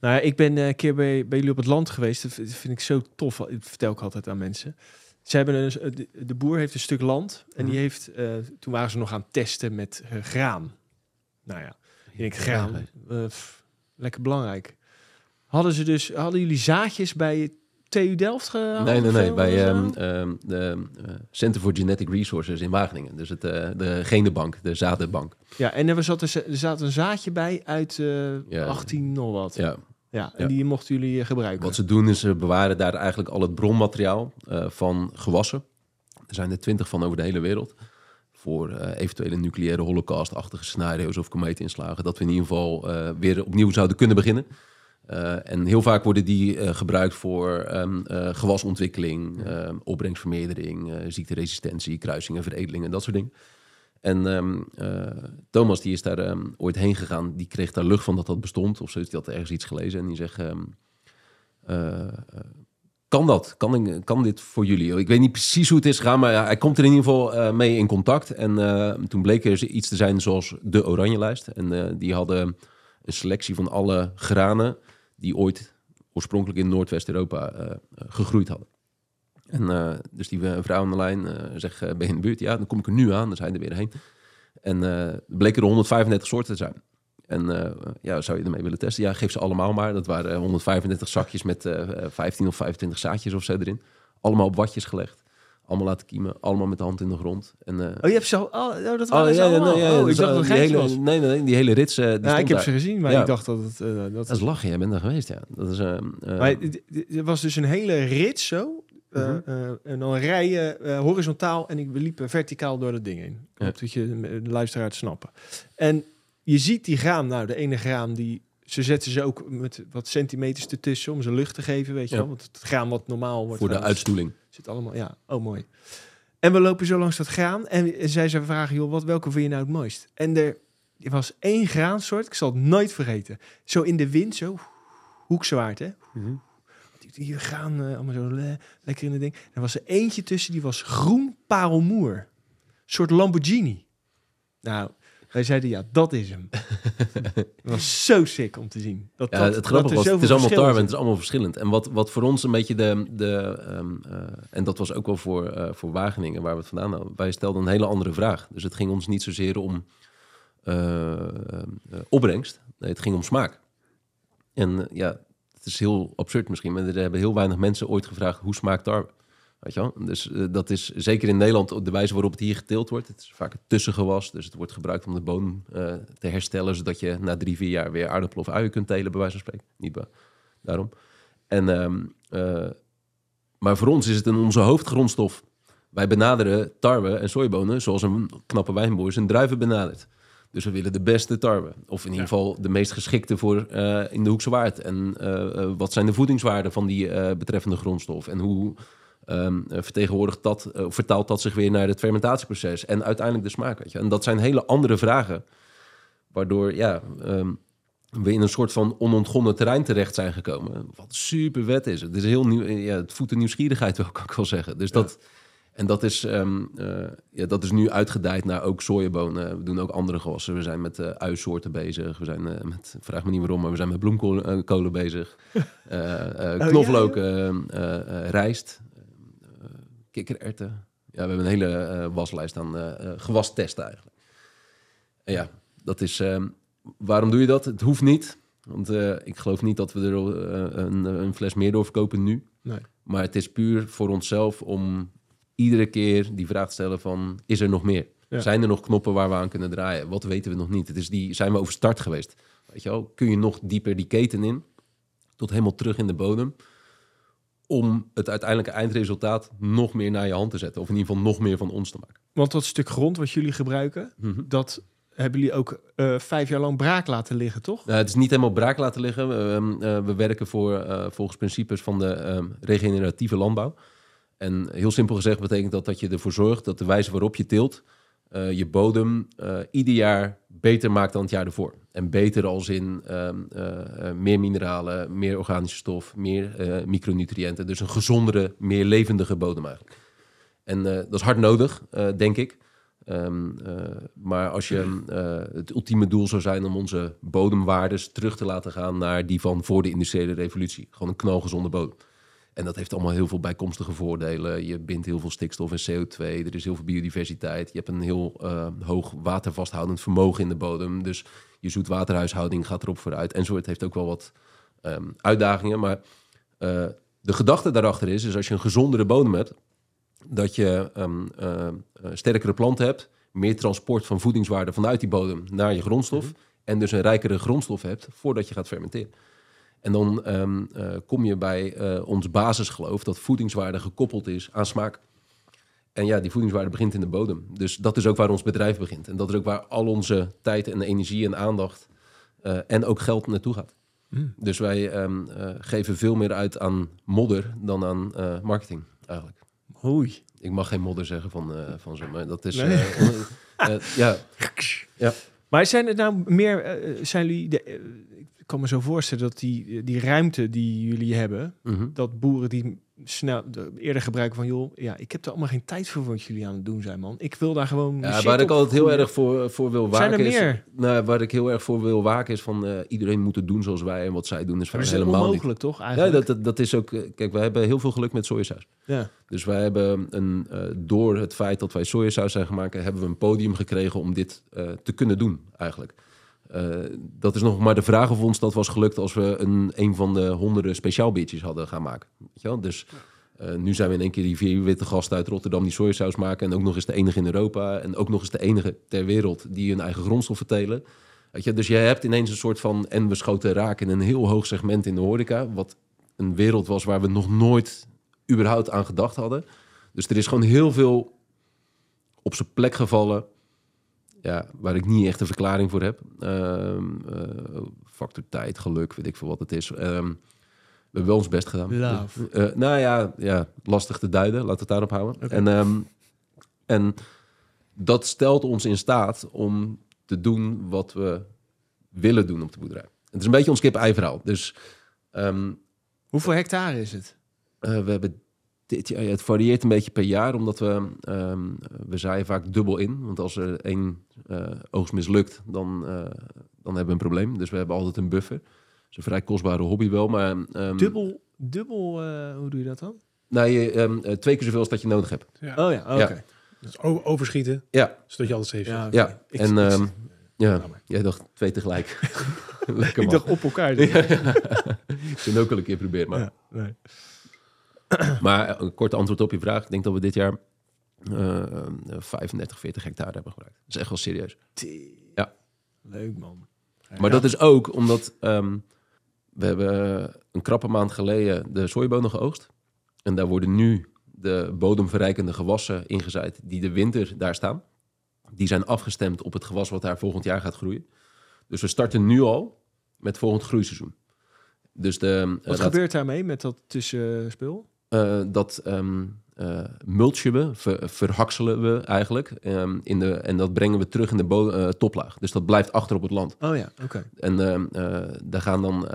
Nou, ja, ik ben een keer bij, bij jullie op het land geweest. Dat vind dat vind ik zo tof. Dat vertel ik altijd aan mensen. Ze hebben een, de, boer heeft een stuk land. En die
Mhm.
heeft, eh, toen waren ze nog aan het testen met eh, graan. Nou ja, ik denk graan, eh, pff, lekker belangrijk. Hadden ze dus, hadden jullie zaadjes bij TU Delft gehaald?
Nee, nee, nee. Bij ehm,
dat?
ehm, de eh, Center for Genetic Resources in Wageningen. Dus het, de genenbank, de zadenbank.
ja, en er, zat er, er zat een zaadje bij uit
Ja.
18 nog wat. Ja,
Ja.
en
Ja.
die mochten jullie eh, gebruiken.
Wat ze doen is ze bewaren daar eigenlijk al het bronmateriaal eh, van gewassen. Er zijn er twintig van over de hele wereld. Voor eh, eventuele nucleaire holocaust-achtige scenario's of komeetinslagen. Dat we in ieder geval weer opnieuw zouden kunnen beginnen. En heel vaak worden die gebruikt voor ehm, eh, gewasontwikkeling, ehm, opbrengstvermeerdering, ziekteresistentie, kruisingen, veredelingen, dat soort dingen. En ehm, eh, Thomas die is daar ehm, ooit heen gegaan. Die kreeg daar lucht van dat dat bestond. Of zo is die had ergens iets gelezen. En die zegt... ehm, eh, eh, kan dat? Kan, kan dit voor jullie? Ik weet niet precies hoe het is gegaan, maar hij komt er in ieder geval mee in contact. En toen bleek er iets te zijn zoals de Oranjelijst. En die hadden een selectie van alle granen die ooit oorspronkelijk in Noordwest-Europa gegroeid hadden. En eh, dus die eh, vrouw aan de lijn eh, zegt, ben je in de buurt? Ja, dan kom ik er nu aan. Dan zijn er weer heen. En eh bleek er 135 soorten te zijn. En ja, zou je ermee willen testen? Ja, geef ze allemaal maar. Dat waren eh, 135 zakjes met eh 15 of 25 zaadjes of zo erin. Allemaal op watjes gelegd. Allemaal laten kiemen. Allemaal met de hand in de grond. En,
Oh, je hebt ze al... Oh, oh, dat
oh,
waren
ja, ja, nee, ja,
oh, ik dacht dat het
die hele,
was.
Nee, nee, nee, die hele rits. die
Ja, ik heb
daar.
ze gezien, maar ik dacht dat het... dat
Dat is lachen, jij bent daar geweest, ja. Dat is,
Maar er was dus een hele rit zo. Eh,
Mhm.
eh, en dan rijen eh, horizontaal en ik we liepen verticaal door dat ding heen.
Ja.
dat je de luisteraar het snappen. En je ziet die graan, nou de ene graan die... Ze zetten ze ook met wat centimeters ertussen om ze lucht te geven, weet je
Ja.
wel. Want het graan wat normaal wordt...
voor de uitstoeling.
Zit allemaal, ja, oh mooi. En we lopen zo langs dat graan en, zij zei vragen, joh, wat, welke vind je nou het mooist? En er, er was één graansoort, ik zal het nooit vergeten. Zo in de wind, zo hoekzwaard, hè? Die, die graan eh, allemaal zo le- lekker in het ding. Er was er eentje tussen, die was groen parelmoer. Een soort Lamborghini. Nou, wij zeiden, ja, dat is hem. Het was zo sick om te zien. Dat,
Ja,
dat,
het grappige was, het is allemaal tarwe, het
zitten.
is allemaal verschillend. En wat, wat voor ons een beetje de... de ehm, eh, en dat was ook wel voor, eh, voor Wageningen, waar we het vandaan hadden. Wij stelden een hele andere vraag. Dus het ging ons niet zozeer om opbrengst. Nee, het ging om smaak. En ja, het is heel absurd misschien, maar er hebben heel weinig mensen ooit gevraagd... hoe smaakt tarwe? Weet je wel? Dus eh, dat is zeker in Nederland de wijze waarop het hier geteeld wordt. Het is vaak het tussengewas, dus het wordt gebruikt om de bodem eh, te herstellen, zodat je na drie, vier jaar weer aardappel of uien kunt telen, bij wijze van spreken. Niet bij, daarom. En, ehm, eh, maar voor ons is het een onze hoofdgrondstof. Wij benaderen tarwe en sojabonen zoals een knappe wijnboer zijn druiven benadert. Dus we willen de beste tarwe. Of in ieder geval de meest geschikte voor eh, in de Hoekse Waard. En eh, eh, wat zijn de voedingswaarden van die betreffende grondstof? En hoe ehm, eh, vertegenwoordigt dat, of vertaalt dat zich weer naar het fermentatieproces? En uiteindelijk de smaak, weet je. En dat zijn hele andere vragen. Waardoor, ja, ehm, we in een soort van onontgonnen terrein terecht zijn gekomen. Wat super wet is. Het is heel nieuw, ja, het voedt de nieuwsgierigheid wel, kan ik wel zeggen. Dus
Ja.
dat, en dat is, ehm, eh, ja, dat is nu uitgedijd naar ook sojabonen. We doen ook andere gewassen. We zijn met uisoorten bezig. We zijn eh, met, vraag me niet waarom, maar we zijn met bloemkolen bezig. Knoflook, rijst, kikkererwten. Ja, we hebben een hele waslijst aan gewastesten eigenlijk. En ja, dat is... ehm, waarom doe je dat? Het hoeft niet. Want ik geloof niet dat we er een, een fles meer door verkopen nu.
Nee.
Maar het is puur voor onszelf om iedere keer die vraag te stellen van... is er nog meer?
Ja.
Zijn er nog knoppen waar we aan kunnen draaien? Wat weten we nog niet? Het is die, zijn we over start geweest? Weet je wel? Kun je nog dieper die keten in? Tot helemaal terug in de bodem? Om het uiteindelijke eindresultaat nog meer naar je hand te zetten. Of in ieder geval nog meer van ons te maken.
Want dat stuk grond wat jullie gebruiken, dat hebben jullie ook eh, vijf jaar lang braak laten liggen, toch?
Nou, het is niet helemaal braak laten liggen. We, eh, we werken voor, eh, volgens principes van de ehm, regeneratieve landbouw. En heel simpel gezegd betekent dat dat je ervoor zorgt dat de wijze waarop je teelt... eh, je bodem eh, ieder jaar beter maakt dan het jaar ervoor. En beter als in ehm, eh, meer mineralen, meer organische stof, meer micronutriënten. Dus een gezondere, meer levendige bodem eigenlijk. En dat is hard nodig, denk ik. Ehm, eh, maar als je het ultieme doel zou zijn om onze bodemwaardes terug te laten gaan naar die van voor de industriële revolutie. Gewoon een knalgezonde bodem. En dat heeft allemaal heel veel bijkomstige voordelen. Je bindt heel veel stikstof en CO2. Er is heel veel biodiversiteit. Je hebt een heel eh, hoog watervasthoudend vermogen in de bodem. Dus je zoetwaterhuishouding gaat erop vooruit. En zo het heeft ook wel wat ehm, uitdagingen. Maar eh, de gedachte daarachter is, is als je een gezondere bodem hebt, dat je eh, sterkere planten hebt, meer transport van voedingswaarde vanuit die bodem naar je grondstof. En dus een rijkere grondstof hebt voordat je gaat fermenteren. En dan ehm, eh, kom je bij eh, ons basisgeloof dat voedingswaarde gekoppeld is aan smaak. En ja, die voedingswaarde begint in de bodem. Dus dat is ook waar ons bedrijf begint. En dat is ook waar al onze tijd en energie en aandacht eh, en ook geld naartoe gaat. Dus wij ehm, eh, geven veel meer uit aan modder dan aan marketing eigenlijk.
Oei.
Ik mag geen modder zeggen van, van ze, maar dat is...
Nee.
eh, ja,
Maar zijn het nou meer, zijn jullie, de, ik kan me zo voorstellen dat die, die ruimte die jullie hebben,
mhm.
dat boeren die snel de, eerder gebruiken van, joh, ja, ik heb er allemaal geen tijd voor wat jullie aan het doen zijn, man. Ik wil daar gewoon.
Ja, waar ik altijd heel erg voor, voor wil
Zijn
waken
er
is...
meer?
Nou, waar ik heel erg voor wil waken is van... eh, iedereen moet het doen zoals wij en wat zij doen is
Maar
helemaal niet.
onmogelijk, toch?
Ja,
Eigenlijk.
dat, dat, dat is ook... eh, Kijk, wij hebben heel veel geluk met sojasaus.
ja.
Dus wij hebben een, eh, door het feit dat wij sojasaus zijn gemaakt, hebben we een podium gekregen om dit te kunnen doen, eigenlijk. Eh, dat is nog maar de vraag of ons dat was gelukt als we een, een van de honderden speciaal biertjes hadden gaan maken. Weet je wel? Dus eh, nu zijn we in één keer die vier witte gasten uit Rotterdam die sojasaus maken. En ook nog eens de enige in Europa. En ook nog eens de enige ter wereld die hun eigen grondstoffen telen. Weet je? Dus je hebt ineens een soort van... En we schoten raak in een heel hoog segment in de horeca. Wat een wereld was waar we nog nooit überhaupt aan gedacht hadden. Dus er is gewoon heel veel op zijn plek gevallen. Ja, waar ik niet echt een verklaring voor heb. Ehm, eh, factor tijd, geluk, weet ik veel wat het is. Ehm, we hebben wel ons best gedaan. Eh, nou ja, ja, lastig te duiden. Laten we het daarop houden. En, ehm, en dat stelt ons in staat om te doen wat we willen doen op de boerderij. Het is een beetje ons kip-ei verhaal. Dus
Hoeveel hectare is het?
eh, we hebben het varieert een beetje per jaar, omdat we, ehm, we zaaien vaak dubbel in. Want als er één eh, oogst mislukt, dan, eh, dan hebben we een probleem. Dus we hebben altijd een buffer. Dat is een vrij kostbare hobby wel, maar... ehm,
Dubbel, dubbel, eh, hoe doe je dat dan?
Nou, je, ehm, eh, twee keer zoveel als dat je nodig hebt.
Ja.
Oh ja, oké.
Ja.
Dus overschieten,
Ja,
zodat je alles heeft.
Ja,
ja.
Ik-
en
ik-
ehm, ja,
maar.
jij dacht twee tegelijk. Lekker
Ik dacht op elkaar.
Ja, ja. Ik zou het ook al een keer proberen, maar...
Ja, nee.
maar een kort antwoord op je vraag. Ik denk dat we dit jaar eh, eh, 35, 40 hectare hebben gebruikt. Dat is echt wel serieus. Ja.
Leuk man.
Maar dat is ook omdat ehm, we hebben een krappe maand geleden de sojabonen geoogst. En daar worden nu de bodemverrijkende gewassen ingezaaid die de winter daar staan. Die zijn afgestemd op het gewas wat daar volgend jaar gaat groeien. Dus we starten nu al met volgend groeiseizoen. Dus de, eh,
Wat gebeurt daarmee met dat tussenspul?
Eh, dat ehm eh, mulchen we, ver- verhakselen we eigenlijk. ehm, in de, en dat brengen we terug in de eh, toplaag. Dus dat blijft achter op het land.
Oh ja, oké.
En ehm, eh, daar gaan dan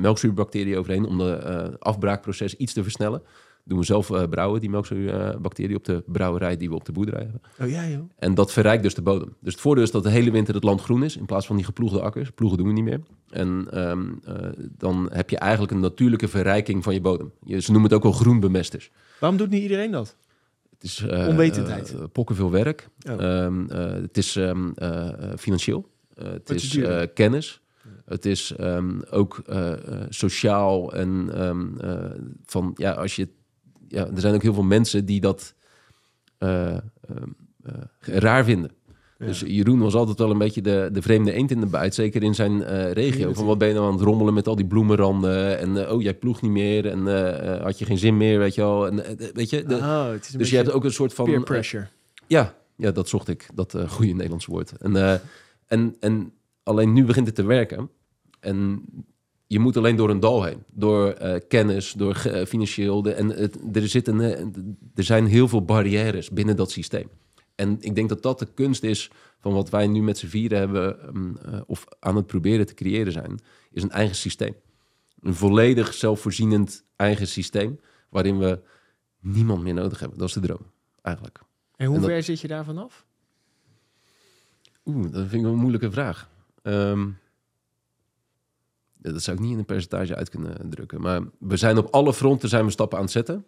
melkzuurbacteriën overheen om de afbraakproces iets te versnellen. Doen we zelf eh, brouwen, die melkzuurbacteriën, op de brouwerij die we op de boerderij hebben.
Oh ja, joh.
En dat verrijkt dus de bodem. Dus het voordeel is dat de hele winter het land groen is, in plaats van die geploegde akkers. Ploegen doen we niet meer. En ehm, eh, dan heb je eigenlijk een natuurlijke verrijking van je bodem. Je, ze noemen het ook wel groenbemesters.
Waarom doet niet iedereen dat?
Het is eh,
Onwetendheid.
pokken veel werk.
Oh.
Ehm, eh, het is ehm, eh, eh, financieel. Het
Wat is
kennis. Het is ook sociaal en van ja, als je ja, er zijn ook heel veel mensen die dat eh, ehm, eh, raar vinden.
Ja.
Dus Jeroen was altijd wel een beetje de, de vreemde eend in de buit, zeker in zijn eh, regio. Van wat ben je nou aan het rommelen met al die bloemenranden en eh, oh jij ploegt niet meer en eh, eh, had je geen zin meer, weet je wel. En, eh, weet je, de-
oh, een
dus je hebt ook een soort van
peer
eh,
pressure.
ja, ja, dat zocht ik. Dat eh goede Nederlandse woord. En, eh, en, en alleen nu begint het te werken. En je moet alleen door een dal heen. Door eh, kennis, door eh, financieel. De, en het, er, zit een, eh, er zijn heel veel barrières binnen dat systeem. En ik denk dat dat de kunst is van wat wij nu met z'n vieren hebben... eh, of aan het proberen te creëren zijn, is een eigen systeem. Een volledig zelfvoorzienend eigen systeem... waarin we niemand meer nodig hebben. Dat is de droom, eigenlijk.
En hoe
en dat-
ver zit je daarvan af?
Oeh, dat vind ik wel een moeilijke vraag. Ja, dat zou ik niet in een percentage uit kunnen drukken. Maar we zijn op alle fronten zijn we stappen aan het zetten.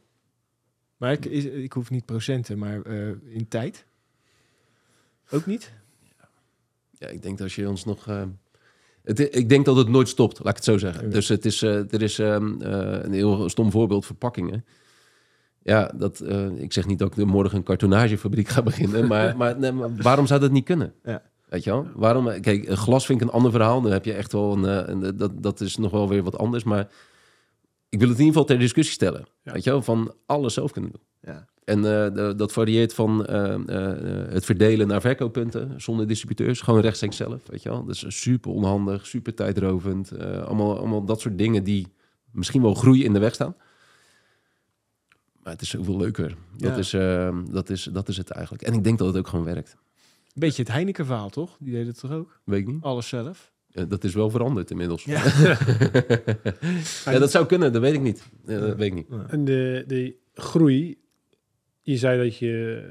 Maar ik, ik hoef niet procenten, maar eh, in tijd? Ook niet?
Ja, ik denk dat als je ons nog... eh, het, ik denk dat het nooit stopt, laat ik het zo zeggen. Dus het is, eh, er is ehm, eh, een heel stom voorbeeld, verpakkingen. Ja, dat, ik zeg niet dat ik morgen een kartonagefabriek ga beginnen, maar, maar, nee, maar waarom zou dat niet kunnen?
Ja.
Weet je wel? Waarom? eh, Kijk, glas vind ik een ander verhaal. Dan heb je echt wel een, eh, een- dat, dat is nog wel weer wat anders. Maar ik wil het in ieder geval ter discussie stellen.
Ja.
Weet je wel? Van alles zelf kunnen doen.
Ja.
En eh, dat varieert van eh, eh, het verdelen naar verkooppunten zonder distributeurs. Gewoon rechtstreeks zelf, weet je wel. Dat is super onhandig, super tijdrovend. eh, allemaal, allemaal dat soort dingen die misschien wel groei in de weg staan. Maar het is zoveel leuker. Dat,
Ja.
is, eh, dat, is, dat is het eigenlijk. En ik denk dat het ook gewoon werkt.
Beetje het Heineken-verhaal, toch? Die deed het toch ook?
Weet ik niet.
Alles zelf?
Eh, dat is wel veranderd inmiddels.
Ja.
Ja, dat zou kunnen, dat weet ik niet. Ja, dat weet ik niet.
En de, de groei, je zei dat je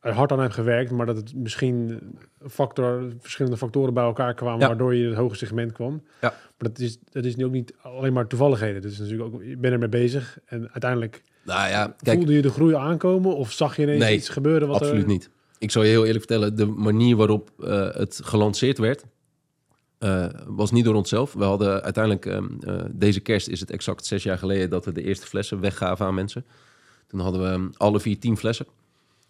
er hard aan hebt gewerkt, maar dat het misschien een factor, verschillende factoren bij elkaar kwamen,
Ja.
waardoor je in het hoge segment kwam.
Ja.
Maar dat is, dat is nu ook niet alleen maar toevalligheden. Dat is natuurlijk ook, je bent ermee bezig en uiteindelijk
Nou ja, kijk,
voelde je de groei aankomen of zag je ineens
Nee,
iets gebeuren? Wat
absoluut
er,
niet. Ik zal je heel eerlijk vertellen, de manier waarop eh, het gelanceerd werd, eh, was niet door onszelf. We hadden uiteindelijk, ehm, eh, deze kerst is het exact zes jaar geleden dat we de eerste flessen weggaven aan mensen. Toen hadden we ehm, alle vier tien flessen.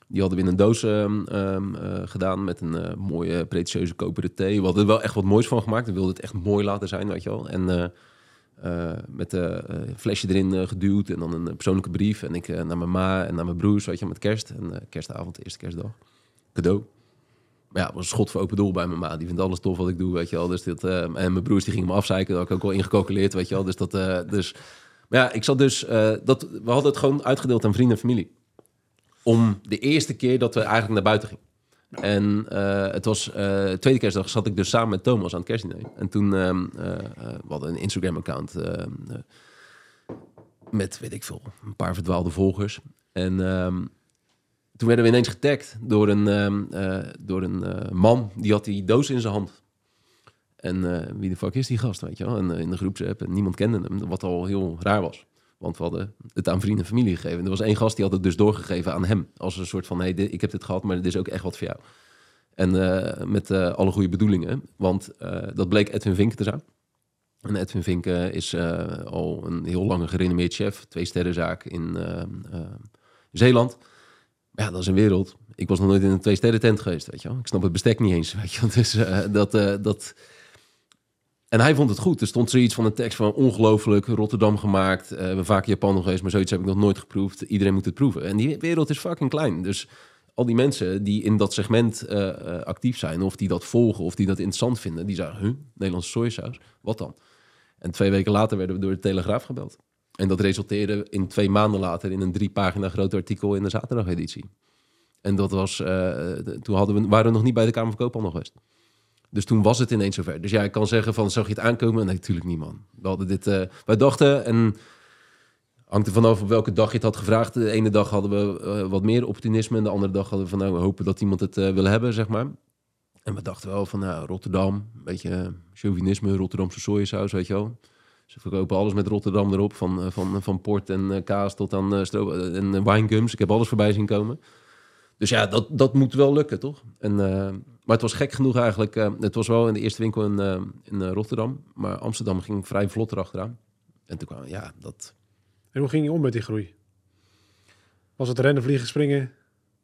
Die hadden we in een doos ehm, ehm, eh, gedaan met een mooie pretentieuze koperen thee. We hadden er wel echt wat moois van gemaakt. We wilden het echt mooi laten zijn, weet je wel. En met een flesje erin geduwd en dan een persoonlijke brief. En ik naar mijn ma en naar mijn broers, weet je, met kerst. En kerstavond, eerste kerstdag. Cadeau. Maar was schot voor open doel bij mijn ma. Die vindt alles tof wat ik doe, weet je wel. Dus dit, eh, en mijn broers die gingen me afzeiken. Dat had ik ook wel ingecalculeerd, weet je wel. Dus dat, eh, dus... Maar ja, ik zat dus... eh, dat, we hadden het gewoon uitgedeeld aan vrienden en familie. Om de eerste keer dat we eigenlijk naar buiten gingen. En het was tweede kerstdag zat ik dus samen met Thomas aan het kerstdiner. En toen eh, we hadden een Instagram-account ehm, eh, met, weet ik veel, een paar verdwaalde volgers. En ehm, toen werden we ineens getagd door een, ehm, eh, door een eh, man die had die doos in zijn hand. En eh, wie de fuck is die gast, weet je wel? En, in de groepsapp en niemand kende hem, wat al heel raar was. Want we hadden het aan vrienden en familie gegeven. En er was één gast die had het dus doorgegeven aan hem. Als een soort van, hey, ik heb dit gehad, maar dit is ook echt wat voor jou. En met alle goede bedoelingen. Want dat bleek Edwin Vink te zijn. En Edwin Vink is al een heel lange gerenommeerd chef. Twee sterrenzaak in eh, eh, Zeeland. Ja, dat is een wereld. Ik was nog nooit in een twee sterren tent geweest, weet je wel. Ik snap het bestek niet eens, weet je wel. Dus eh, dat... eh, dat en hij vond het goed. Er stond zoiets van een tekst van ongelooflijk, Rotterdam gemaakt. Eh, we hebben vaak in Japan nog geweest, maar zoiets heb ik nog nooit geproefd. Iedereen moet het proeven. En die wereld is fucking klein. Dus al die mensen die in dat segment actief zijn, of die dat volgen, of die dat interessant vinden, die zeggen, huh, Nederlandse sojasaus, wat dan? En twee weken later werden we door de Telegraaf gebeld. En dat resulteerde in twee maanden later in een drie pagina groot artikel in de zaterdageditie. En dat was, eh, toen hadden we, waren we nog niet bij de Kamer van Koophandel geweest. Dus toen was het ineens zover. Dus ja, ik kan zeggen van, zag je het aankomen? Nee, natuurlijk niet, man. We hadden dit, eh, wij dachten, en hangt er vanaf op welke dag je het had gevraagd. De ene dag hadden we eh, wat meer optimisme. En de andere dag hadden we van, nou, we hopen dat iemand het wil hebben, zeg maar. En we dachten wel van, nou, Rotterdam, een beetje chauvinisme, Rotterdamse sojasaus, weet je wel. Ze verkopen alles met Rotterdam erop, van, eh, van, van port en eh, kaas tot aan stro en winegums. Ik heb alles voorbij zien komen. Dus ja, dat, dat moet wel lukken, toch? En, uh, maar het was gek genoeg eigenlijk. Uh, het was wel in de eerste winkel in, uh, in Rotterdam, maar Amsterdam ging vrij vlot erachteraan. En toen kwam, ja, dat...
En hoe ging je om met die groei? Was het rennen, vliegen, springen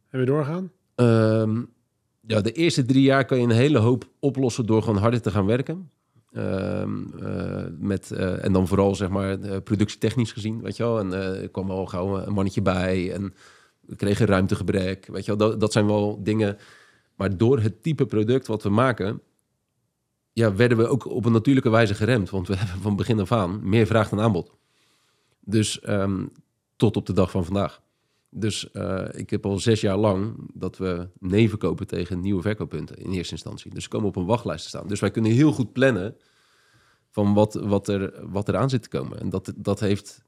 en weer doorgaan?
Um, ja, de eerste drie jaar kan je een hele hoop oplossen door gewoon harder te gaan werken. Um, uh, met, uh, en dan vooral zeg maar uh, productietechnisch gezien, weet je wel. En er kwam al gauw een mannetje bij en we kregen ruimtegebrek, weet je wel. Dat, dat zijn wel dingen. Maar door het type product wat we maken, ja, werden we ook op een natuurlijke wijze geremd. Want we hebben van begin af aan meer vraag dan aanbod. Dus um, tot op de dag van vandaag. Dus uh, ik heb al zes jaar lang dat we nee verkopen tegen nieuwe verkooppunten in eerste instantie. Dus komen op een wachtlijst te staan. Dus wij kunnen heel goed plannen van wat, wat, er, wat er aan zit te komen. En dat, dat heeft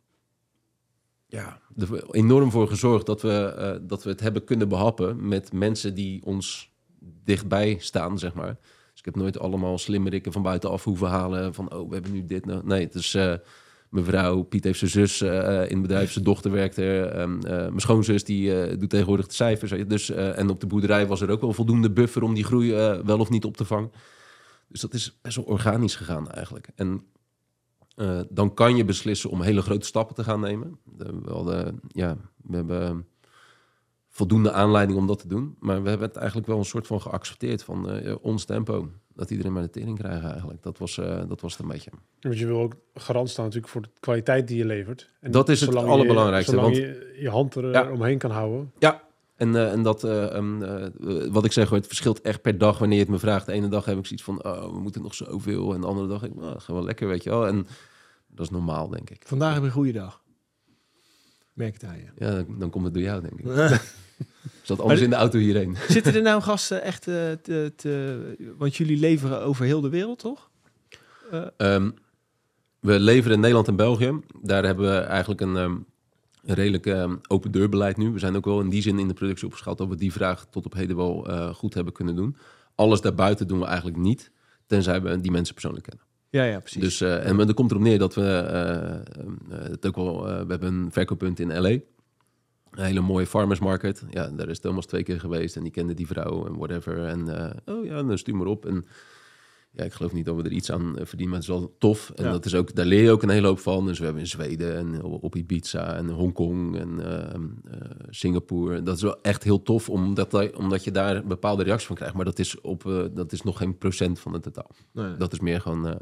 ja, er enorm voor gezorgd dat we, uh, dat we het hebben kunnen behappen met mensen die ons dichtbij staan, zeg maar. Dus ik heb nooit allemaal slimmerikken van buitenaf hoeven halen van, oh, we hebben nu dit. Nee, het is... Uh, Mevrouw Piet heeft zijn zus uh, in het bedrijf, zijn dochter werkt er. Um, uh, mijn schoonzus die doet tegenwoordig de cijfers. Dus, en op de boerderij was er ook wel voldoende buffer om die groei wel of niet op te vangen. Dus dat is best wel organisch gegaan eigenlijk. En dan kan je beslissen om hele grote stappen te gaan nemen. we, hadden, ja, we hebben voldoende aanleiding om dat te doen. Maar we hebben het eigenlijk wel een soort van geaccepteerd van ons tempo dat iedereen maar de tering krijgt eigenlijk. Dat was, uh, dat was het een beetje.
Want je wil ook garant staan natuurlijk voor de kwaliteit die je levert.
En dat is het allerbelangrijkste.
Je, zolang
want,
je je hand er ja. omheen kan houden.
Ja, en, uh, en dat, uh, um, wat ik zeg, het verschilt echt per dag wanneer je het me vraagt. De ene dag heb ik zoiets van, oh, we moeten nog zoveel. En de andere dag ik, oh, gewoon wel lekker, weet je wel. En dat is normaal, denk ik.
Vandaag heb je een goede dag. Merk het aan je.
Ja, dan, dan komt het door jou, denk ik. Zat anders in de auto hierheen.
Zitten er nou gasten echt uh, te, te, Want jullie leveren over heel de wereld, toch?
Uh. Um, we leveren in Nederland en België. Daar hebben we eigenlijk een, um, een redelijk um, open deurbeleid nu. We zijn ook wel in die zin in de productie opgeschaald... dat we die vraag tot op heden wel uh, goed hebben kunnen doen. Alles daarbuiten doen we eigenlijk niet... tenzij we die mensen persoonlijk kennen.
Ja, ja, precies.
Dus, uh, en er komt erop neer dat we uh, het ook wel. we hebben een verkooppunt in LA. Een hele mooie farmers market. Ja, daar is Thomas twee keer geweest en die kende die vrouw en whatever. En oh ja, dan stuur maar op. En ja, ik geloof niet dat we er iets aan verdienen, maar het is wel tof. En ja. dat is ook, daar leer je ook een hele hoop van. Dus we hebben in Zweden en op Ibiza en Hongkong en uh, Singapore. Dat is wel echt heel tof, omdat, omdat je daar bepaalde reacties van krijgt. Maar dat is, op, uh, dat is nog geen procent van het totaal. Nee. Dat is meer gewoon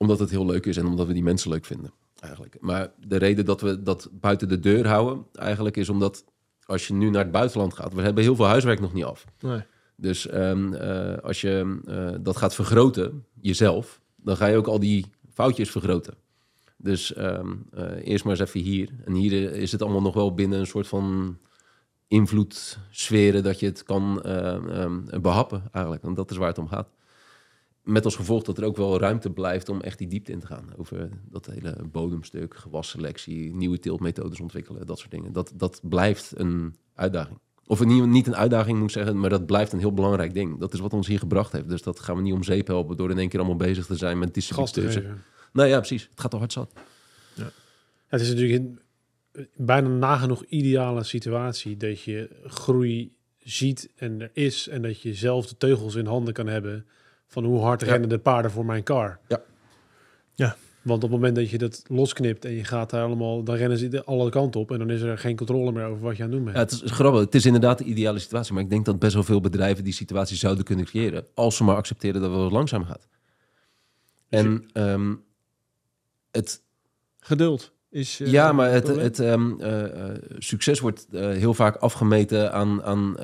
omdat het heel leuk is en omdat we die mensen leuk vinden. Eigenlijk. Maar de reden dat we dat buiten de deur houden, eigenlijk is omdat als je nu naar het buitenland gaat, we hebben heel veel huiswerk nog niet af.
Nee.
Dus um, uh, als je uh, dat gaat vergroten, jezelf, dan ga je ook al die foutjes vergroten. Dus um, uh, eerst maar eens even hier. En hier is het allemaal nog wel binnen een soort van invloedssferen dat je het kan um, behappen eigenlijk. Want dat is waar het om gaat. Met als gevolg dat er ook wel ruimte blijft om echt die diepte in te gaan. Over dat hele bodemstuk, gewasselectie, nieuwe teeltmethodes ontwikkelen, dat soort dingen. Dat, dat blijft een uitdaging. Of niet, niet een uitdaging moet zeggen, maar dat blijft een heel belangrijk ding. Dat is wat ons hier gebracht heeft. Dus dat gaan we niet om zeep helpen door in één keer allemaal bezig te zijn met distributeurs. Nou ja, precies. Het gaat al hard zat.
Ja. Het is natuurlijk een bijna nagenoeg ideale situatie dat je groei ziet en er is en dat je zelf de teugels in handen kan hebben van hoe hard rennen de paarden voor mijn kar.
Ja.
Ja.
Want op het moment dat je dat losknipt en je gaat daar allemaal, dan rennen ze de alle kanten op en dan is er geen controle meer over wat je aan het doen bent.
Ja, het is grappig. Het is inderdaad de ideale situatie. Maar ik denk dat best wel veel bedrijven die situatie zouden kunnen creëren. Als ze maar accepteren dat het wat langzaam gaat.
Dus
En ehm, het,
Geduld is... eh,
ja, maar het, ehm, eh, eh, succes wordt heel vaak afgemeten aan, aan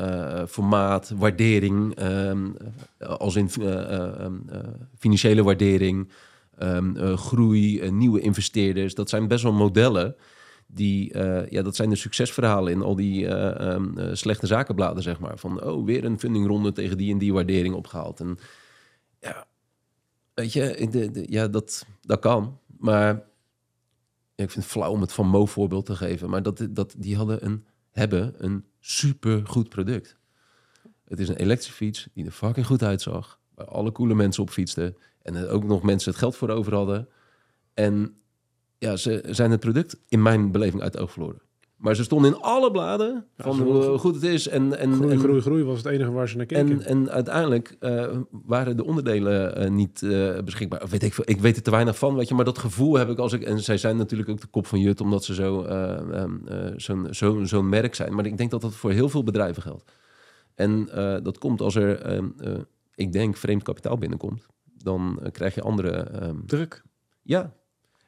formaat, waardering. ehm, eh, als in eh, eh, ehm, eh, financiële waardering, groei, nieuwe investeerders. Dat zijn best wel modellen. Die, ja, dat zijn de succesverhalen in al die slechte zakenbladen, zeg maar. Van, oh, weer een fundingronde tegen die en die waardering opgehaald. En ja, weet je, de, de- ja, dat, dat kan. Maar ik vind het flauw om het van Mo voorbeeld te geven. Maar dat, dat, die hadden een, hebben een super goed product. Het is een elektrische fiets die er fucking goed uitzag. Waar alle coole mensen op fietsten. En er ook nog mensen het geld voor over hadden. En ja, ze zijn het product in mijn beleving uit het oog verloren. Maar ze stonden in alle bladen
Ja,
van hoe goed het is. En, en,
groei,
en,
groei, groei was het enige waar ze naar keken.
en, en uiteindelijk eh, waren de onderdelen eh, niet eh, beschikbaar. Weet ik, veel, ik weet er te weinig van, weet je. Maar dat gevoel heb ik als ik... En zij zijn natuurlijk ook de kop van Jut... omdat ze zo, eh, ehm, eh, zo'n zo, zo'n merk zijn. Maar ik denk dat dat voor heel veel bedrijven geldt. En dat komt als er, ehm, eh, ik denk, vreemd kapitaal binnenkomt. Dan krijg je andere... ehm,
Druk.
ja.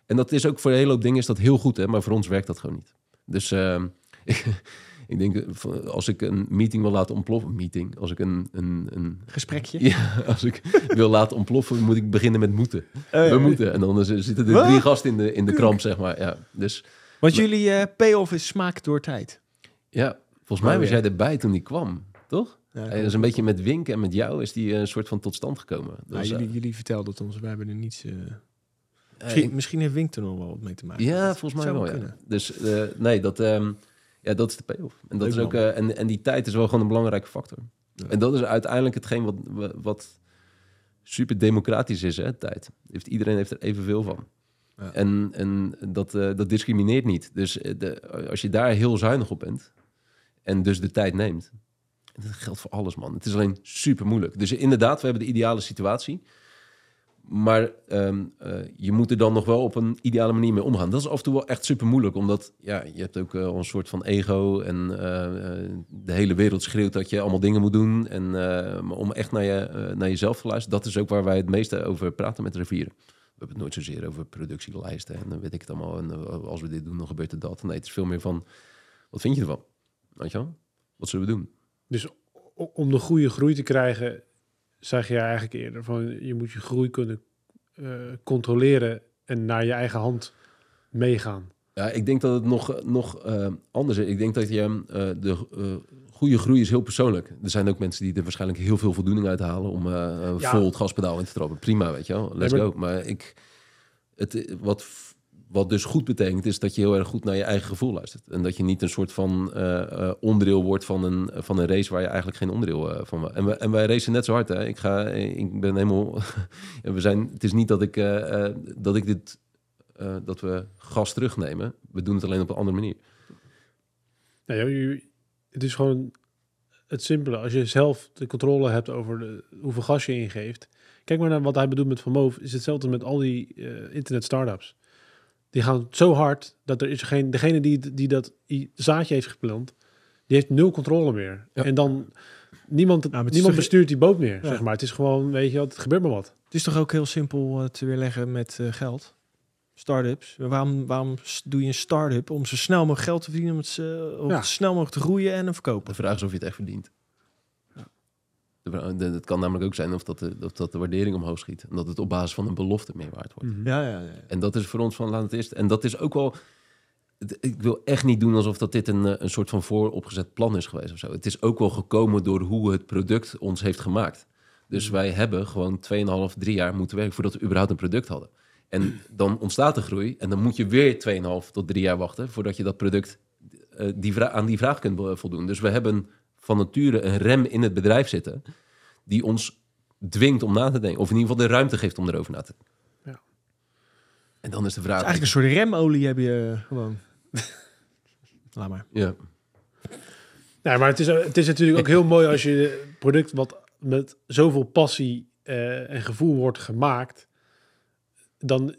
En dat is ook voor een hele hoop dingen is dat heel goed, hè? Maar voor ons werkt dat gewoon niet. Dus ehm, ik denk, eh, als ik een meeting wil laten ontploffen... Meeting, als ik een... een, een
Gesprekje.
ja, als ik wil laten ontploffen, moet ik beginnen met moeten.
Eh,
We moeten. En dan zitten er drie gasten in de, in de kramp, zeg maar. Ja, dus
Want jullie eh, payoff is smaak door tijd.
ja, volgens mij
Oh,
was
ja.
jij erbij toen die kwam, toch?
Ja,
Hij is een beetje met Wink en met jou is die eh, een soort van tot stand gekomen. Dat
Nou,
was,
jullie, jullie vertelden het ons, wij hebben er niets... eh,
eh,
misschien,
ik-
misschien heeft Wink er nog wel wat mee te maken.
Ja,
Dat
volgens mij
zou
wel, ja.
kunnen.
Dus eh, nee, dat, ehm, ja, dat is de payoff. En, dat
Leuk,
is ook, eh, en, en die tijd is wel gewoon een belangrijke factor.
Ja.
En dat is uiteindelijk hetgeen wat, wat super democratisch is, hè, tijd. Heeft, iedereen heeft er evenveel van.
Ja.
En, en dat, eh, dat discrimineert niet. Dus eh, de, als je daar heel zuinig op bent en dus de tijd neemt... Dat geldt voor alles, man. Het is alleen super moeilijk. Dus inderdaad, we hebben de ideale situatie. Maar ehm, eh, je moet er dan nog wel op een ideale manier mee omgaan. Dat is af en toe wel echt super moeilijk, omdat ja, je hebt ook wel een soort van ego en eh, eh, de hele wereld schreeuwt dat je allemaal dingen moet doen. En eh, om echt naar, je, eh, naar jezelf te luisteren, dat is ook waar wij het meeste over praten met rivieren. We hebben het nooit zozeer over productielijsten en dan weet ik het allemaal. En eh, als we dit doen, dan gebeurt er dat. Nee, het is veel meer van, wat vind je ervan? Wat zullen we doen?
Dus om de goede groei te krijgen, zeg je eigenlijk eerder van je moet je groei kunnen eh, controleren en naar je eigen hand meegaan.
Ja, ik denk dat het nog, nog eh, anders is. Ik denk dat je eh, de goede groei is heel persoonlijk. Er zijn ook mensen die er waarschijnlijk heel veel voldoening uit halen om
Ja.
vol het gaspedaal in te trappen. Prima, weet je wel. Let's
Nee, maar-
go. Maar ik, het, wat, wat dus goed betekent, is dat je heel erg goed naar je eigen gevoel luistert. En dat je niet een soort van eh, eh, onderdeel wordt van een, van een race waar je eigenlijk geen onderdeel eh, van. En, en wij racen net zo hard. Hè? Ik, ga, ik ben helemaal. we zijn, het is niet dat ik, dat ik dit dat we gas terugnemen. We doen het alleen op een andere manier.
Nou, ja, het is gewoon het simpele. Als je zelf de controle hebt over hoeveel gas je ingeeft. Kijk maar naar wat hij bedoelt met Moof. Is hetzelfde met al die internet startups. Die gaan zo hard dat er is geen degene die, die dat zaadje heeft geplant, die heeft nul controle meer.
Ja.
En dan niemand,
is
niemand
toch-
bestuurt die boot meer.
Ja.
Zeg maar. Het is gewoon, weet je, wat, het gebeurt maar wat.
Het is toch ook heel simpel eh, te weerleggen met eh, geld? Startups. Waarom, waarom doe je een start-up? Om zo snel mogelijk geld te verdienen, om het, eh, om
Ja.
het snel mogelijk te groeien en te verkopen.
De vraag is of je het echt verdient. Het kan namelijk ook zijn of dat, de, of dat de waardering omhoog schiet. En dat het op basis van een belofte meer waard wordt.
Ja, ja, ja.
En dat is voor ons van laat het eerst. En dat is ook wel. Ik wil echt niet doen alsof dat dit een, eh, een soort van vooropgezet plan is geweest of zo. Het is ook wel gekomen door hoe het product ons heeft gemaakt. Dus wij hebben gewoon 2,5, 3 jaar moeten werken voordat we überhaupt een product hadden. En dan ontstaat de groei. En dan moet je weer 2,5 tot 3 jaar wachten voordat je dat product eh, die aan die vraag kunt voldoen. Dus we hebben van nature een rem in het bedrijf zitten die ons dwingt om na te denken. Of in ieder geval de ruimte geeft om erover na te denken.
Ja.
En dan is de vraag...
Het is eigenlijk een soort remolie heb je eh, gewoon. Laat maar.
Ja.
Ja, maar het is, het is natuurlijk ook heel mooi als je product wat met zoveel passie eh, en gevoel wordt gemaakt, dan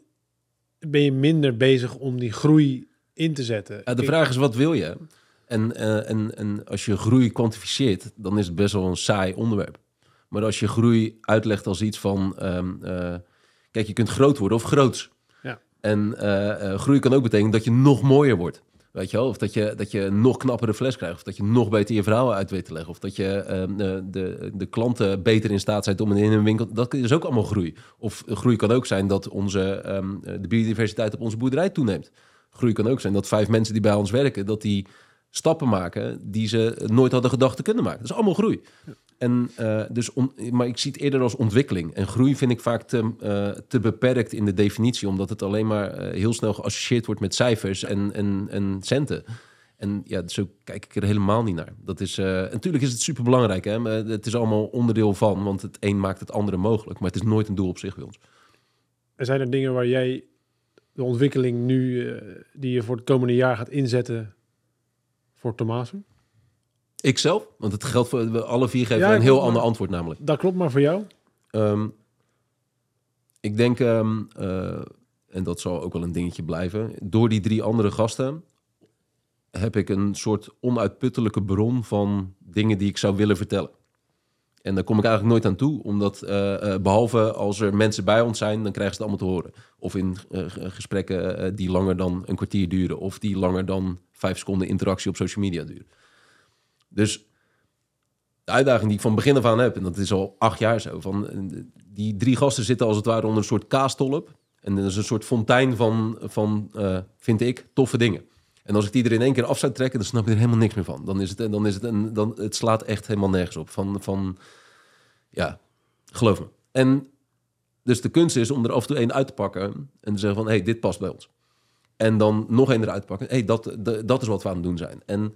ben je minder bezig om die groei in te zetten.
Ja, de vraag is, wat wil je? En, eh, en, en als je groei kwantificeert, dan is het best wel een saai onderwerp. Maar als je groei uitlegt als iets van... ehm, eh, kijk, je kunt groot worden of groots.
Ja.
En eh, groei kan ook betekenen dat je nog mooier wordt. Weet je wel? Of dat je, dat je nog knappere fles krijgt. Of dat je nog beter je verhaal uit weet te leggen. Of dat je ehm, de, de, de klanten beter in staat zijn om in een winkel... Dat is ook allemaal groei. Of groei kan ook zijn dat onze, ehm, de biodiversiteit op onze boerderij toeneemt. Groei kan ook zijn dat vijf mensen die bij ons werken... dat die stappen maken die ze nooit hadden gedacht te kunnen maken. Dat is allemaal groei. En, eh, dus maar ik zie het eerder als ontwikkeling. En groei vind ik vaak te, eh, te beperkt in de definitie, omdat het alleen maar eh, heel snel geassocieerd wordt met cijfers en, en, en centen. En ja, zo kijk ik er helemaal niet naar. Dat is, natuurlijk is het super belangrijk. Hè? maar Het is allemaal onderdeel van, want het een maakt het andere mogelijk. Maar het is nooit een doel op zich bij ons.
Er zijn er dingen waar jij de ontwikkeling nu, die je voor het komende jaar gaat inzetten voor Tomasen?
Ikzelf, want het geldt voor alle vier geven
Ja,
een heel
maar-
ander antwoord namelijk.
Dat klopt, maar voor jou?
Ehm, ik denk, ehm, eh, en dat zal ook wel een dingetje blijven, door die drie andere gasten heb ik een soort onuitputtelijke bron van dingen die ik zou willen vertellen. En daar kom ik eigenlijk nooit aan toe, omdat eh, eh, behalve als er mensen bij ons zijn, dan krijgen ze het allemaal te horen. Of in gesprekken die langer dan een kwartier duren, of die langer dan vijf seconden interactie op social media duren. Dus de uitdaging die ik van begin af aan heb, en dat is al acht jaar zo, van eh, die drie gasten zitten als het ware onder een soort kaastolp. En dat is een soort fontein van, van eh, vind ik, toffe dingen. En als ik die er in één keer af zou trekken, dan snap je er helemaal niks meer van. Dan is het, dan is het, een, dan, het slaat echt helemaal nergens op. Van, van, ja, geloof me. En dus de kunst is om er af en toe één uit te pakken en te zeggen van, hé, hey, dit past bij ons. En dan nog één eruit pakken. Hey, dat, dat is wat we aan het doen zijn. En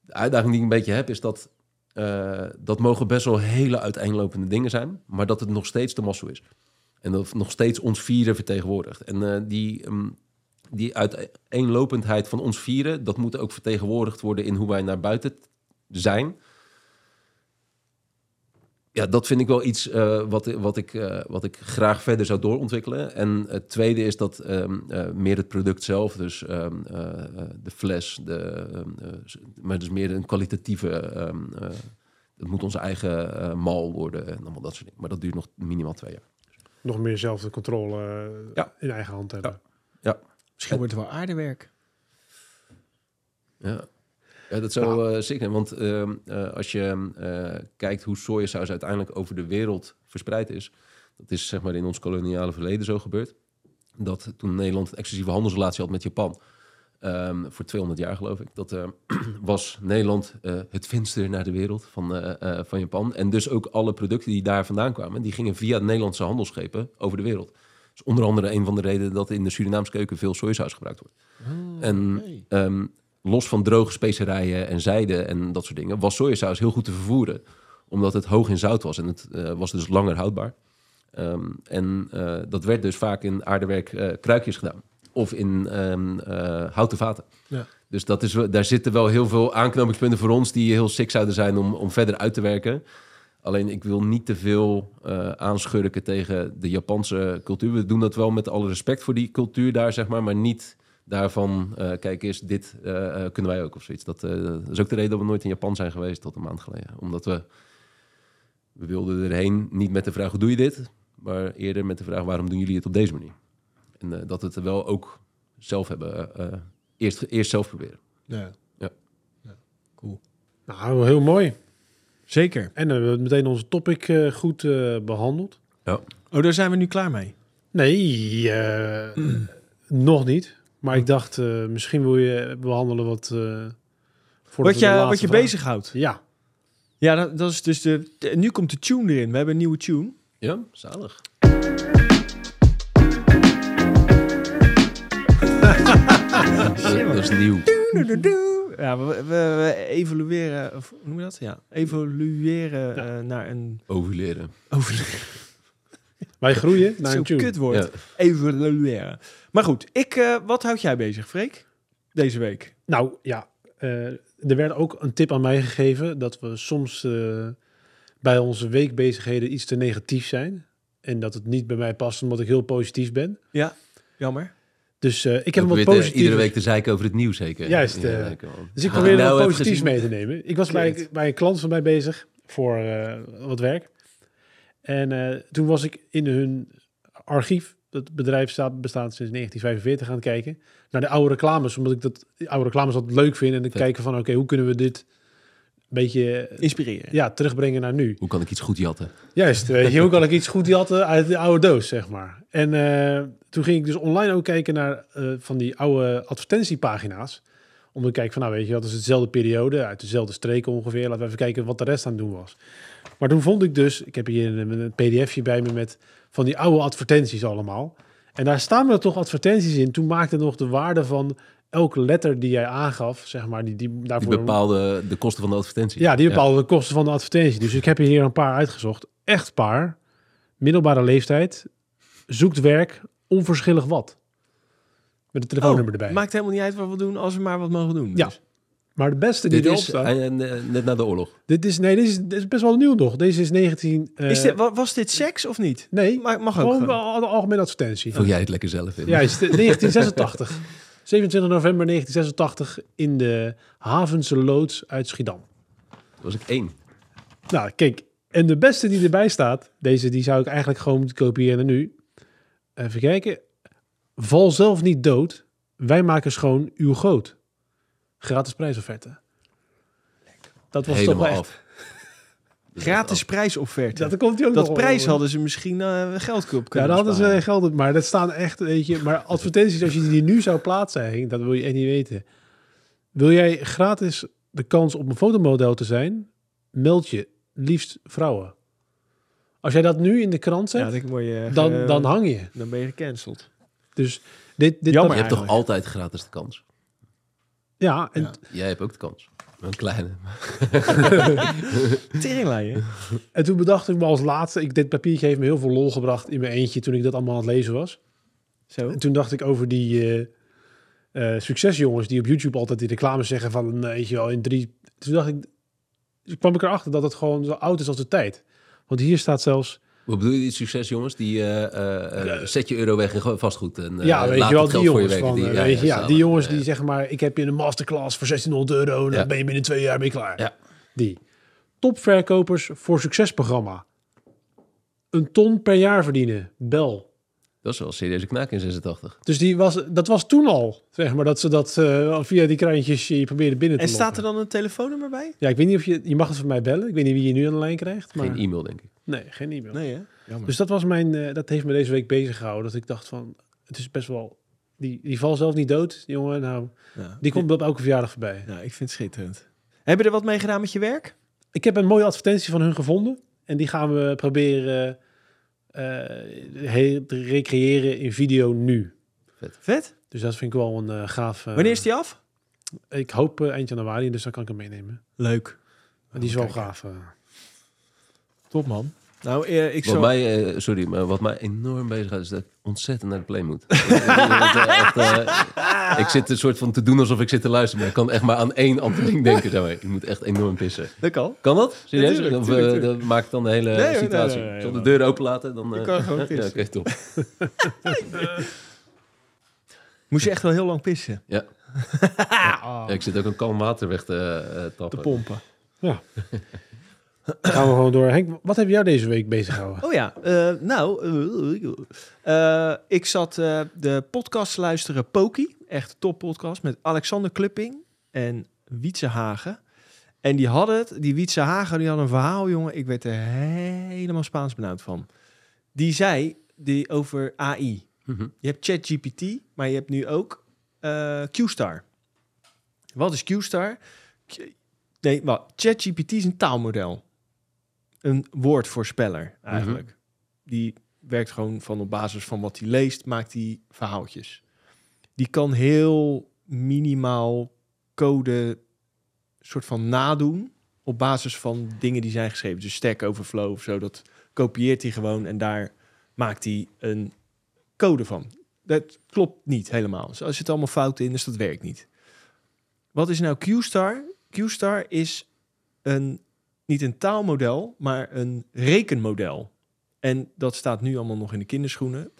de uitdaging die ik een beetje heb, is dat eh, dat mogen best wel hele uiteenlopende dingen zijn, maar dat het nog steeds de massa is. En dat nog steeds ons vieren vertegenwoordigt. En eh, die, ehm, die uiteenlopendheid van ons vieren, dat moet ook vertegenwoordigd worden in hoe wij naar buiten zijn. Ja, dat vind ik wel iets eh, wat, wat, ik, eh, wat ik graag verder zou doorontwikkelen. En het tweede is dat ehm, eh, meer het product zelf, dus ehm, eh, eh, de fles, de, ehm, eh, maar dus meer een kwalitatieve. ehm, eh, het moet onze eigen mal worden en allemaal dat soort dingen. Maar dat duurt nog minimaal twee jaar.
Nog meer zelf de controle
Ja.
in eigen hand hebben.
Misschien wordt het wel aardewerk.
Ja. Ja, dat zou eh sick zijn. Want ehm, eh, als je eh, kijkt hoe sojasaus uiteindelijk over de wereld verspreid is... dat is zeg maar in ons koloniale verleden zo gebeurd. Dat toen Nederland een exclusieve handelsrelatie had met Japan... ehm, voor 200 jaar geloof ik... dat eh, was Nederland eh, het venster naar de wereld van, van Japan. En dus ook alle producten die daar vandaan kwamen... die gingen via Nederlandse handelsschepen over de wereld. Dus onder andere een van de redenen dat in de Surinaamse keuken veel sojasaus gebruikt wordt. en ehm, los van droge specerijen en zijde en dat soort dingen, was sojasaus heel goed te vervoeren. Omdat het hoog in zout was en het eh, was dus langer houdbaar. Ehm, en eh, dat werd dus vaak in aardewerk eh, kruikjes gedaan. Of in ehm, eh, houten vaten.
Ja.
Dus dat is, daar zitten wel heel veel aanknopingspunten voor ons... die heel sick zouden zijn om, om verder uit te werken. Alleen ik wil niet te veel aanschurken tegen de Japanse cultuur. We doen dat wel met alle respect voor die cultuur daar, zeg maar. Maar niet daarvan, eh, kijk eens, dit eh, eh, kunnen wij ook of zoiets. Dat, eh, dat is ook de reden dat we nooit in Japan zijn geweest tot een maand geleden. Omdat we, we wilden erheen niet met de vraag, hoe doe je dit? Maar eerder met de vraag, waarom doen jullie het op deze manier? En eh, dat we het wel ook zelf hebben, eh, eerst, eerst zelf proberen.
Ja.
Ja.
Cool.
Nou, heel mooi.
Zeker.
En dan hebben we meteen onze topic eh, goed eh, behandeld.
Oh, daar zijn we nu klaar mee.
Nee, eh, nog niet. Maar ik dacht, eh, misschien wil je behandelen wat... eh voor
Wat je, wat je bezighoudt.
Ja.
Ja, dat, dat is dus de, de- Nu komt de tune erin. We hebben een nieuwe tune.
Ja, zalig. dat is nieuw.
Ja, we, we, we evolueren. Of, hoe noem je dat? Ja, evolueren
Ja.
eh, naar een.
Ovuleren.
Over,
Wij groeien naar een tune.
kutwoord.
Ja.
Evalueren. Maar goed, ik, eh, wat houdt jij bezig, Freek? Deze week.
Nou ja, eh, er werd ook een tip aan mij gegeven dat we soms eh, bij onze weekbezigheden iets te negatief zijn. En dat het niet bij mij past omdat ik heel positief ben.
Ja. Jammer.
Dus eh, ik heb hem wat positief.
iedere week te zeiken over het nieuws zeker.
Juist,
Ja.
Dus ik
Ah,
probeer er
nou
wat positiefs mee te nemen. Ik was bij, bij een klant van mij bezig voor eh, wat werk. En eh, toen was ik in hun archief, dat bedrijf staat, bestaat sinds 1945, aan het kijken. Naar de oude reclames, omdat ik dat die oude reclames altijd leuk vind. En dan
Vet.
kijken van, oké, hoe kunnen we dit een beetje eh,
Inspireren.
ja, terugbrengen naar nu?
Hoe kan ik iets goed jatten?
Juist, weet je, hoe kan ik iets goed jatten uit de oude doos, zeg maar. En eh, toen ging ik dus online ook kijken naar van die oude advertentiepagina's. Om te kijken van, nou weet je, dat is hetzelfde periode, uit dezelfde streken ongeveer. Laten we even kijken wat de rest aan het doen was. Maar toen vond ik dus, ik heb hier een, een pdfje bij me met van die oude advertenties allemaal. En daar staan er toch advertenties in. Toen maakte nog de waarde van elke letter die jij aangaf, zeg maar, die, die
Die
daarvoor...
bepaalde de kosten van de advertentie.
Ja, die bepaalde de kosten van de advertentie. Dus ik heb hier een paar uitgezocht. Echt paar, middelbare leeftijd, zoekt werk, onverschillig wat. Met een telefoonnummer erbij.
Oh, Maakt helemaal niet uit wat we doen als we maar wat mogen doen.
Ja. Maar de beste die
Dit
erop
is
staat...
eh, eh, net na de oorlog.
Dit is, nee, dit is, dit is best wel nieuw nog. Deze is 19... eh,
Is dit, wa- was dit seks of niet?
Nee,
Maar mag ook
gewoon een algemene advertentie.
Vul jij het lekker zelf in.
Ja, is de- 1986. 27 november 1986 in de Havense Loods uit Schiedam.
Dat was ik één.
Nou, kijk. En de beste die erbij staat, deze die zou ik eigenlijk gewoon moeten kopiëren nu. Even kijken. Val zelf niet dood. Wij maken schoon uw goot. Gratis prijsofferte. Dat was toch wel echt...
Dus
Gratis prijsofferte.
Dat, komt ook
dat
nog
prijs hadden ze misschien eh geld op
Ja,
kunnen
daar hadden ze geld op. Maar dat staan echt, weet je... Maar advertenties, als je die nu zou plaatsen, Henk, dat wil je echt niet weten. Wil jij gratis de kans op een fotomodel te zijn? Meld je liefst vrouwen. Als jij dat nu in de krant zet,
Ja, dan, je,
dan,
eh,
dan hang je.
dan ben je gecanceld.
Dus dit, dit
Jammer
Je hebt toch altijd gratis de kans?
Ja, en
Ja.
Jij hebt ook de kans. Een kleine.
Teringlijn,
En toen bedacht ik me als laatste, ik, dit papiertje heeft me heel veel lol gebracht in mijn eentje toen ik dat allemaal aan het lezen was.
Zo.
En toen dacht ik over die eh, eh, succesjongens die op YouTube altijd die reclames zeggen van, eh, weet je wel, in drie... Toen dacht ik, toen kwam ik erachter dat het gewoon zo oud is als de tijd. Want hier staat zelfs,
Wat bedoel je, die succes jongens? Die eh, eh, eh, zet je euro weg in vastgoed. En, eh,
ja, weet
laat
je wel, die
je
jongens van, weet je, ja, die jongens die zeggen maar, ik heb je een masterclass voor 1600 euro en dan ben je binnen twee jaar mee klaar.
Ja.
Die. Topverkopers voor succesprogramma. Een ton per jaar verdienen. Bel.
Dat is wel een serieuze knaak in 86.
Dus die was, dat was toen al, zeg maar, dat ze dat eh, via die kraantjes je probeerde binnen te
En staat er dan een telefoonnummer bij?
Ja, ik weet niet of je, je mag het van mij bellen. Ik weet niet wie je nu aan de lijn krijgt. Maar,
Geen e-mail, denk ik.
Nee, geen e-mail.
Nee, hè? Jammer.
Dus dat was mijn, eh, dat heeft me deze week bezig gehouden. Dat ik dacht van, het is best wel, die, die valt zelf niet dood, die jongen. Nou,
ja.
die komt op elke verjaardag voorbij.
Ja, ik vind het schitterend. Heb je er wat mee gedaan met je werk?
Ik heb een mooie advertentie van hun gevonden. En die gaan we proberen eh, recreëren in video nu.
Vet.
Dus dat vind ik wel een eh, gaaf... eh,
Wanneer is die af?
Ik hoop eh, eind januari, dus dan kan ik hem meenemen.
Leuk.
Maar die is wel gaaf. eh.
Top, man. Nou, eh, ik
Wat
zou...
mij, eh, sorry, maar wat mij enorm bezighoudt is dat ik ontzettend naar de play moet. Echt, eh, ik zit een soort van te doen alsof ik zit te luisteren, maar ik kan echt maar aan één ander ding denken. Zeg maar. Ik moet echt enorm pissen.
Dat kan.
Kan dat? Serieus?
tuurlijk,
of
tuurlijk,
eh,
tuurlijk.
dat maakt dan de hele
Nee, hoor, nee,
situatie.
nee, nee,
Ik zal de deur open laten, dan...
Je
eh,
kan gewoon
ja,
pissen.
oké, top.
Moest je echt wel heel lang pissen?
Ja. Ja, ik zit ook een kalm water weg te eh,
Te
tappen.
pompen.
Gaan we gewoon door. Henk, wat heb jou deze week bezig gehouden?
Oh ja, eh, nou, eh, eh, ik zat de podcast te luisteren, Poki, echt top podcast, met Alexander Klupping en Wietse Hagen. En die hadden het, die Wietse Hagen, die had een verhaal, jongen, ik werd er helemaal Spaans benauwd van. Die zei die over AI.
Mhm.
Je hebt ChatGPT, maar je hebt nu ook QStar. Wat is QStar? Nee, wat? ChatGPT is een taalmodel. Een woordvoorspeller, eigenlijk. Die werkt gewoon van op basis van wat hij leest, maakt hij verhaaltjes. Die kan heel minimaal code soort van nadoen op basis van dingen die zijn geschreven. Dus Stack Overflow of zo, dat kopieert hij gewoon en daar maakt hij een code van. Dat klopt niet helemaal. Dus er zitten allemaal fouten in, dus dat werkt niet. Wat is nou QStar? QStar is een, niet een taalmodel, maar een rekenmodel. En dat staat nu allemaal nog in de kinderschoenen.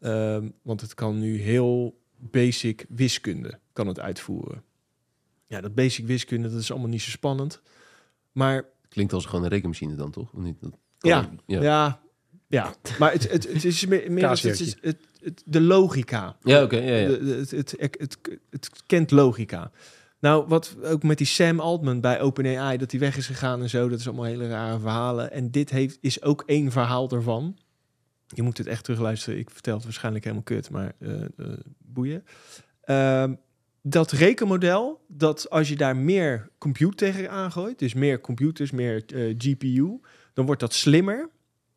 Ehm, want het kan nu heel basic wiskunde kan het uitvoeren. Ja, dat basic wiskunde, dat is allemaal niet zo spannend. Maar
Klinkt als gewoon een rekenmachine dan, toch? Of niet? Dat
Ja,
ja.
ja, ja. maar het, het, het is meer, meer het, het is het, het, de logica.
Ja, oké. ja, ja.
Het, het, het, het kent logica. Nou, wat ook met die Sam Altman bij OpenAI, dat hij weg is gegaan en zo, dat is allemaal hele rare verhalen. En dit heeft, is ook één verhaal ervan. Je moet het echt terugluisteren. Ik vertel het waarschijnlijk helemaal kut, maar eh, eh, boeien. Ehm, dat rekenmodel, dat als je daar meer compute tegen aangooit, dus meer computers, meer eh, GPU, dan wordt dat slimmer.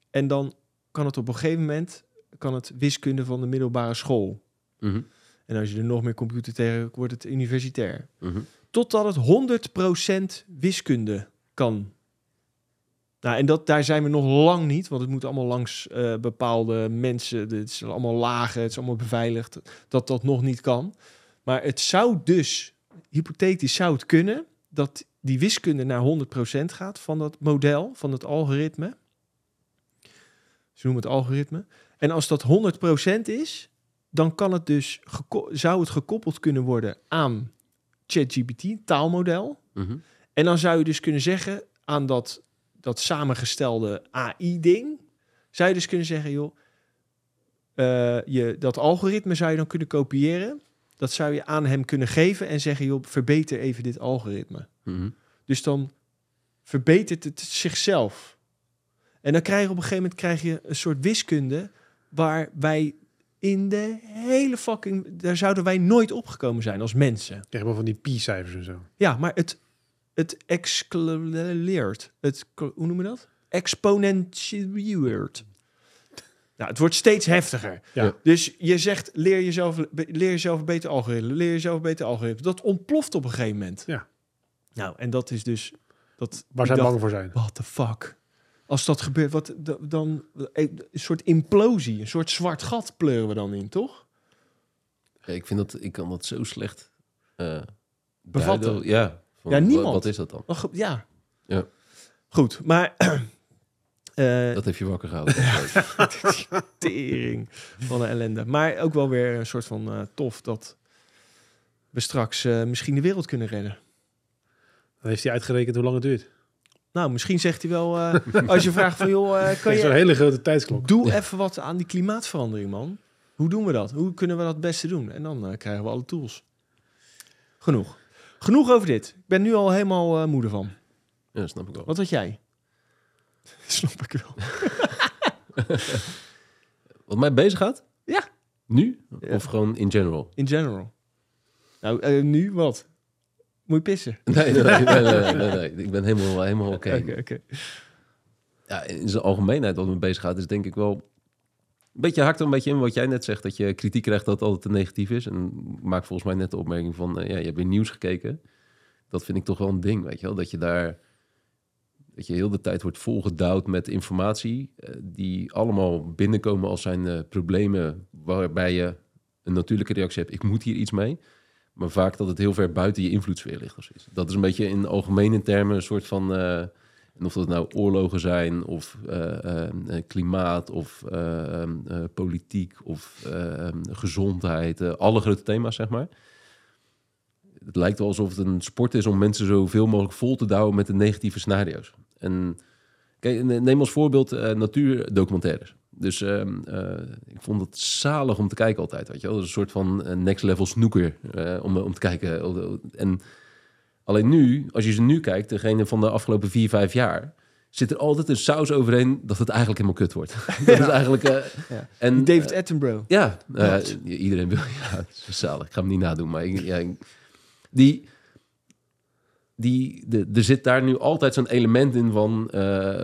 En dan kan het op een gegeven moment kan het wiskunde van de middelbare school.
Mhm,
En als je er nog meer computer tegen, wordt het universitair.
mhm.
Totdat het 100% wiskunde kan. Nou, en dat, daar zijn we nog lang niet, want het moet allemaal langs eh, bepaalde mensen. Het is allemaal lagen, het is allemaal beveiligd, dat dat nog niet kan. Maar het zou dus, hypothetisch zou het kunnen, dat die wiskunde naar 100% gaat van dat model, van het algoritme. Ze noemen het algoritme. En als dat 100% is, dan kan het dus zou het gekoppeld kunnen worden aan ChatGPT, taalmodel.
mhm.
En dan zou je dus kunnen zeggen aan dat, dat samengestelde AI-ding, zou je dus kunnen zeggen, joh, eh, je, dat algoritme zou je dan kunnen kopiëren. Dat zou je aan hem kunnen geven en zeggen, joh, verbeter even dit algoritme.
Mhm.
Dus dan verbetert het zichzelf. En dan krijg je op een gegeven moment krijg je een soort wiskunde waar wij in de hele fucking... Daar zouden wij nooit opgekomen zijn als mensen.
Wel van die pi-cijfers en zo.
Ja, maar het, het excelereert. Het, hoe noem je dat? Exponentieert. Nou, het wordt steeds heftiger.
Ja.
Dus je zegt, leer jezelf, leer jezelf een beter algoritme, leer jezelf een beter algoritme. Dat ontploft op een gegeven moment.
Ja.
Nou, en dat is dus... Dat,
Waar zij bang voor zijn.
What the fuck? Als dat gebeurt, wat, da- dan een soort implosie, een soort zwart gat pleuren we dan in, toch?
Ja, ik vind dat, ik kan dat zo slecht eh
Bevatten.
duiden. Ja, van,
Ja, niemand.
Wat, is dat dan?
Ach, ja.
Ja.
Goed, maar eh,
Dat heeft je wakker gehouden.
tering van een ellende. Maar ook wel weer een soort van eh, tof dat we straks eh, misschien de wereld kunnen redden.
Dan heeft hij uitgerekend hoe lang het duurt.
Nou, misschien zegt hij wel, eh, als je vraagt van joh, eh, kan
Dat is een
je
hele grote tijdsklok.
doe even wat aan die klimaatverandering, man. Hoe doen we dat? Hoe kunnen we dat het beste doen? En dan eh, krijgen we alle tools. Genoeg. Genoeg over dit. Ik ben nu al helemaal eh, moede van.
ja, snap ik wel.
Wat had jij? Snap ik wel.
Wat mij bezig gaat?
Ja.
Nu?
Ja.
Of gewoon in general?
In general. Nou, nu wat? Moet je pissen?
Nee, nee, nee, nee, nee, nee, nee. Ik ben helemaal, helemaal oké. Ja, in zijn algemeenheid wat me bezig gaat, is denk ik wel... Een beetje hakt er een beetje in wat jij net zegt, dat je kritiek krijgt dat het altijd te negatief is. En maak volgens mij net de opmerking van, eh, ja, je hebt weer nieuws gekeken. Dat vind ik toch wel een ding, weet je wel. Dat je daar, dat je heel de tijd wordt volgedouwd met informatie eh, die allemaal binnenkomen als zijn eh, problemen waarbij je een natuurlijke reactie hebt. Ik moet hier iets mee. Maar vaak dat het heel ver buiten je invloedssfeer ligt of zoiets. Dat is een beetje in algemene termen een soort van... eh, of dat nou oorlogen zijn, of eh, eh, klimaat, of eh, ehm, eh, politiek, of eh, ehm, gezondheid. alle grote thema's, zeg maar. Het lijkt wel alsof het een sport is om mensen zoveel mogelijk vol te douwen met de negatieve scenario's. En kijk, ne- neem als voorbeeld natuurdocumentaires. Dus ehm, eh, ik vond het zalig om te kijken altijd, weet je wel. Dat is een soort van eh, next level snoeker eh, om, om te kijken. En Alleen nu, als je ze nu kijkt, degene van de afgelopen vier, vijf jaar, zit er altijd een saus overheen dat het eigenlijk helemaal kut wordt. dat is eigenlijk.
Ja.
En
David Attenborough.
ja, iedereen wil. Ja, het is zalig. Ik ga hem niet nadoen, maar ik- ja, ik- die. Die, de, er zit daar nu altijd zo'n element in van eh,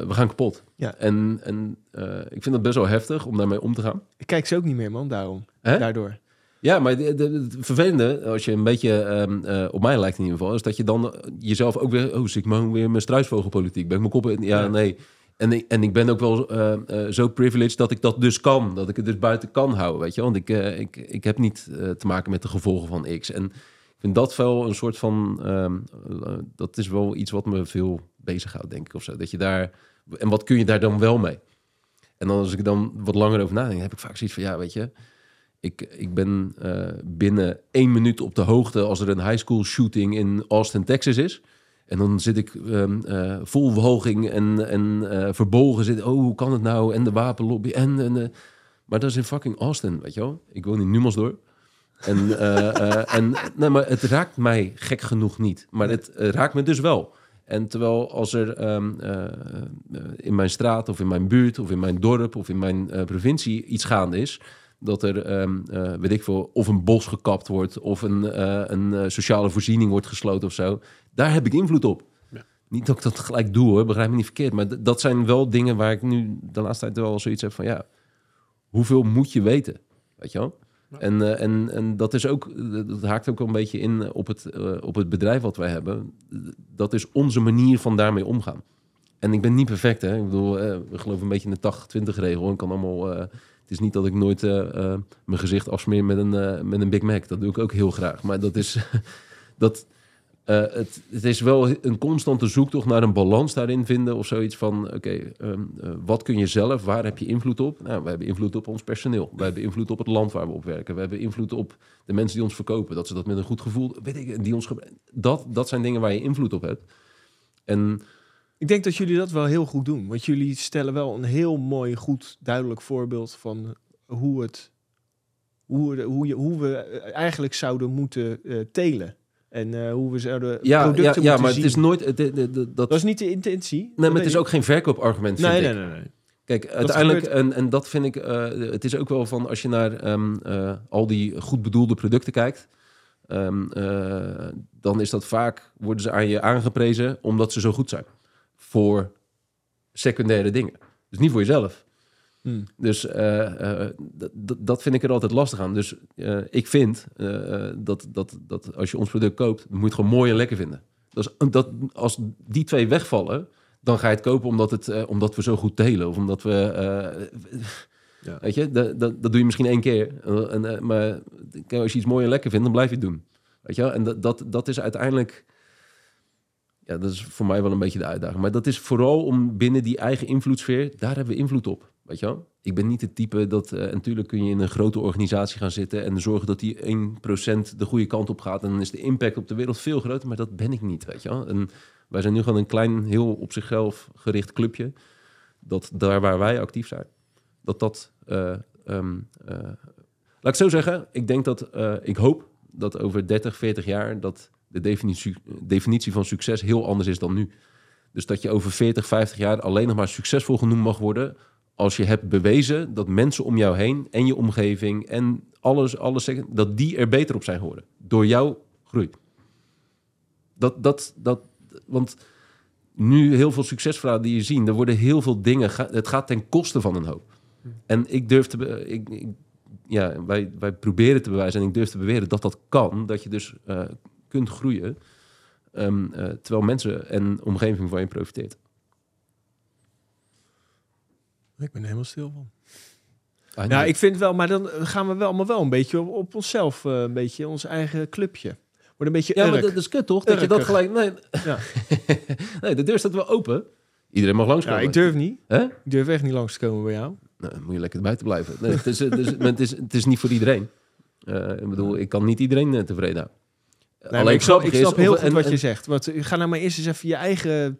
we gaan kapot.
Ja.
En, en eh, ik vind dat best wel heftig om daarmee om te gaan.
Ik kijk ze ook niet meer, man, daarom.
Hè?
Daardoor.
Ja, maar de, de- het vervelende, als je een beetje ehm, eh, op mij lijkt in ieder geval, is dat je dan jezelf ook weer, oh, zie ik maar weer mijn struisvogelpolitiek. Ben ik mijn kop in? Ja,
Ja.
nee. En ik, en ik ben ook wel zo privileged dat ik dat dus kan. Dat ik het dus buiten kan houden, weet je. Want ik, ik, ik heb niet te maken met de gevolgen van X. En vind dat wel een soort van... ehm, eh, dat is wel iets wat me veel bezighoudt, denk ik, of zo. Dat je daar... En wat kun je daar dan wel mee? En dan als ik dan wat langer over nadenk, heb ik vaak zoiets van, ja, weet je, ik, ik ben eh, binnen één minuut op de hoogte als er een high school shooting in Austin, Texas is. En dan zit ik ehm, eh, vol verhoging en, en eh, verbolgen zitten. Oh, hoe kan het nou? En de wapenlobby. En, en, maar dat is in fucking Austin, weet je wel? Ik woon in Numansdorp. En, eh, eh, en nee, maar het raakt mij gek genoeg niet. Maar het eh, raakt me dus wel. En terwijl als er ehm, eh, eh, in mijn straat of in mijn buurt of in mijn dorp of in mijn provincie iets gaande is, dat er, ehm, eh, weet ik veel, of een bos gekapt wordt of een, een sociale voorziening wordt gesloten of zo, daar heb ik invloed op.
Ja.
Niet dat ik dat gelijk doe hoor, begrijp me niet verkeerd. Maar dat zijn wel dingen waar ik nu de laatste tijd wel zoiets heb van ja, hoeveel moet je weten? Weet je wel? En, eh, en, en dat is ook, dat haakt ook een beetje in op het, eh, op het bedrijf wat wij hebben. Dat is onze manier van daarmee omgaan. En ik ben niet perfect, hè. Ik bedoel, eh, we geloven een beetje in de 80-20 regel. Ik kan allemaal, eh, het is niet dat ik nooit eh, eh, mijn gezicht afsmeer met een, eh, met een Big Mac. Dat doe ik ook heel graag. Maar dat is, dat, eh, het, het is wel een constante zoektocht naar een balans daarin vinden. Of zoiets van, oké, ehm, eh, wat kun je zelf? Waar heb je invloed op? Nou, we hebben invloed op ons personeel. We hebben invloed op het land waar we op werken. We hebben invloed op de mensen die ons verkopen. Dat ze dat met een goed gevoel, weet ik, die ons dat, dat zijn dingen waar je invloed op hebt. En
Ik denk dat jullie dat wel heel goed doen. Want jullie stellen wel een heel mooi, goed, duidelijk voorbeeld van hoe, het, hoe, hoe, je, hoe we eigenlijk zouden moeten eh, telen. En eh, hoe we zouden
ja, ja,
producten
ja
moeten
maar
zien.
het is nooit, het, het- het- dat,
Dat is niet de intentie.
nee, maar het is ook geen verkoopargument, vind
Nee,
ik.
nee, nee, nee.
Kijk, uiteindelijk,
gebeurt-
en, en dat vind ik, eh, het is ook wel van als je naar ehm, eh, al die goed bedoelde producten kijkt, ehm, eh, dan is dat vaak, worden ze aan je aangeprezen omdat ze zo goed zijn. Voor secundaire dingen. Dus niet voor jezelf.
Hmm.
Dus eh, eh, dat- vind ik er altijd lastig aan. Dus eh, ik vind dat, dat, dat als je ons product koopt, moet je het gewoon mooi en lekker vinden. Dat als die twee wegvallen, dan ga je het kopen omdat, het, omdat we zo goed delen. Of omdat we...
Ja.
Weet je, dat, dat, dat doe je misschien één keer. En, maar als je iets mooi en lekker vindt, dan blijf je het doen. Weet je wel? En dat, dat, dat is uiteindelijk... Ja, dat is voor mij wel een beetje de uitdaging. Maar dat is vooral om binnen die eigen invloedssfeer... daar hebben we invloed op. Weet je? Ik ben niet het type dat... eh, en natuurlijk kun je in een grote organisatie gaan zitten... en zorgen dat die 1% de goede kant op gaat... en dan is de impact op de wereld veel groter. Maar dat ben ik niet, weet je wel? En wij zijn nu gewoon een klein, heel op zichzelf gericht clubje... dat daar waar wij actief zijn... dat dat... eh, ehm, eh, laat ik zo zeggen, ik denk dat... eh, ik hoop dat over 30, 40 jaar... dat de definitie, definitie van succes heel anders is dan nu. Dus dat je over 40, 50 jaar alleen nog maar succesvol genoemd mag worden als je hebt bewezen dat mensen om jou heen en je omgeving en alles, alles dat die er beter op zijn geworden door jouw groei. Dat, dat, dat, want nu heel veel succesverhalen die je ziet, er worden heel veel dingen, het gaat ten koste van een hoop. En ik durf te, ik- ja, wij, wij proberen te bewijzen en ik durf te beweren dat dat kan, dat je dus eh, kunt groeien, ehm, eh, terwijl mensen en omgeving van je profiteert.
Ik ben er helemaal stil van.
Ah,
Ja,
nee.
ik vind wel, maar dan gaan we wel allemaal wel een beetje op, op onszelf, eh, een beetje ons eigen clubje. Wordt een beetje
Ja, maar dat is kut toch? Dat je dat gelijk... Nee,
Ja.
nee, de deur staat wel open. Iedereen mag
Ja,
langskomen.
ik durf niet.
Hè?
Ik durf echt niet langs te komen bij jou.
Nou, dan moet je lekker buiten blijven. Nee, het, is, het, is, het, is, het is niet voor iedereen. Eh, ik bedoel, ik kan niet iedereen eh, tevreden houden.
Nee, maar ik snap, ik snap
is,
heel goed
en-
wat je zegt. Want, eh, ga nou maar eerst eens even je eigen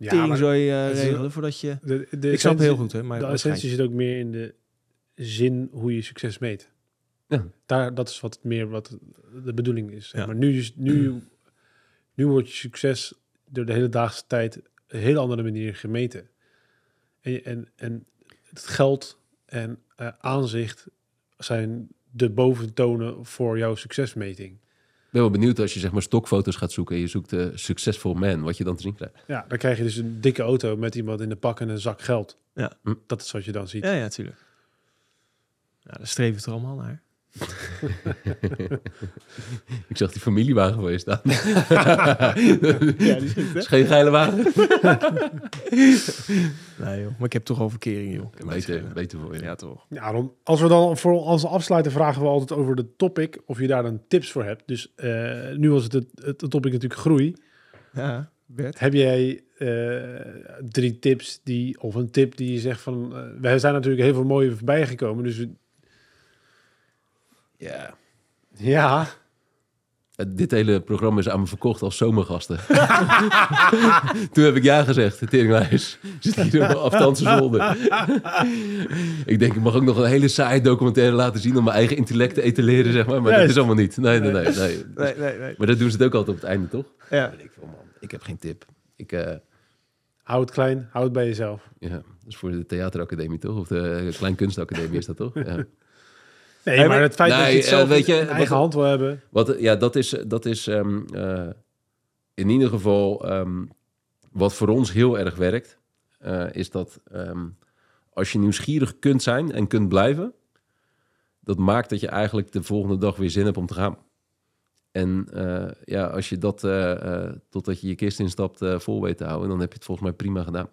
Ja, maar
zo je, eh,
het is-
regelen voordat je...
de, de
Ik snap heel goed, hè. Maar
de essentie zit ook meer in de zin hoe je succes meet.
Ja.
Daar, dat is wat meer wat de bedoeling is.
Ja.
Maar nu, nu, nu wordt je succes door de hele daagse tijd een hele andere manier gemeten. En, en, en het geld en eh, aanzicht zijn de boventonen voor jouw succesmeting.
Ik ben wel benieuwd als je zeg maar stokfoto's gaat zoeken en je zoekt uh, succesvol man, wat je dan te zien krijgt.
Ja, dan krijg je dus een dikke auto met iemand in de pak en een zak geld.
Ja.
Hm.
Dat is wat je dan ziet.
Ja, ja, natuurlijk. Ja, daar streven we er allemaal naar.
Ik zag die familiewagen voor je staan.
Ja, die zit,
Het is geen geile wagen.
Nee, joh. Maar ik heb toch al verkering, joh.
Beter,
schelen.
beter voor je.
Ja, toch.
Ja, dan, als we dan voor als afsluiten vragen we altijd over de topic of je daar dan tips voor hebt. Dus eh, nu was het het, het topic natuurlijk groei.
Ja. Bert?
Heb jij eh, drie tips die, of een tip die je zegt van... eh wij zijn natuurlijk heel veel mooie voorbij gekomen, dus we-
Ja.
ja...
Eh, Dit hele programma is aan me verkocht als zomergasten. Toen heb ik ja gezegd, de teringlijst. Zit hier op afstandse zolder. ik denk, ik mag ook nog een hele saaie documentaire laten zien... om mijn eigen intellect te etaleren, zeg maar. Maar dat is allemaal niet. Nee, nee, nee. nee.
Nee, nee, nee.
Maar dat doen ze het ook altijd op het einde, toch?
Ja.
Weet ik veel, man. Ik heb geen tip. Ik, eh,
Hou het klein, hou het bij jezelf.
ja, dat is voor de theateracademie, toch? Of de Klein Kunstacademie is dat, toch? Ja.
Nee,
Hey,
maar het feit dat je het
eh,
zelf
weet je,
in eigen
wat-
hand wil hebben...
Wat, ja, dat is, dat is ehm, eh, in ieder geval ehm, wat voor ons heel erg werkt. eh, is dat ehm, als je nieuwsgierig kunt zijn en kunt blijven, dat maakt dat je eigenlijk de volgende dag weer zin hebt om te gaan. En eh, ja, als je dat eh, eh, totdat je je kist instapt eh, vol weet te houden, dan heb je het volgens mij prima gedaan.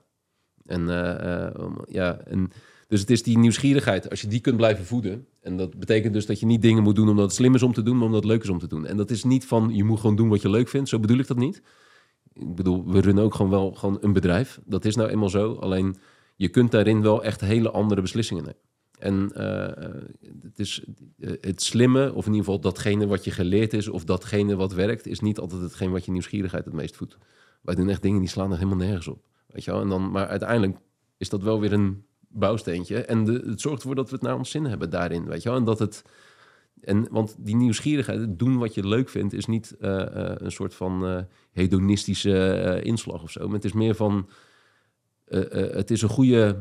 En eh, eh, ja, en dus het is die nieuwsgierigheid. Als je die kunt blijven voeden. En dat betekent dus dat je niet dingen moet doen omdat het slim is om te doen, maar omdat het leuk is om te doen. En dat is niet van je moet gewoon doen wat je leuk vindt. Zo bedoel ik dat niet. Ik bedoel, we runnen ook gewoon wel gewoon een bedrijf. Dat is nou eenmaal zo. Alleen je kunt daarin wel echt hele andere beslissingen nemen. En eh, het is eh, het slimme, of in ieder geval datgene wat je geleerd is, of datgene wat werkt, is niet altijd hetgeen wat je nieuwsgierigheid het meest voedt. Wij doen echt dingen die slaan er helemaal nergens op. Weet je wel? En dan, maar uiteindelijk is dat wel weer een bouwsteentje. En het zorgt ervoor dat we het naar ons zin hebben daarin. Weet je wel? En dat het. En, want die nieuwsgierigheid, doen wat je leuk vindt, is niet eh, eh, een soort van eh, hedonistische inslag of zo. Maar het is meer van. het is een goede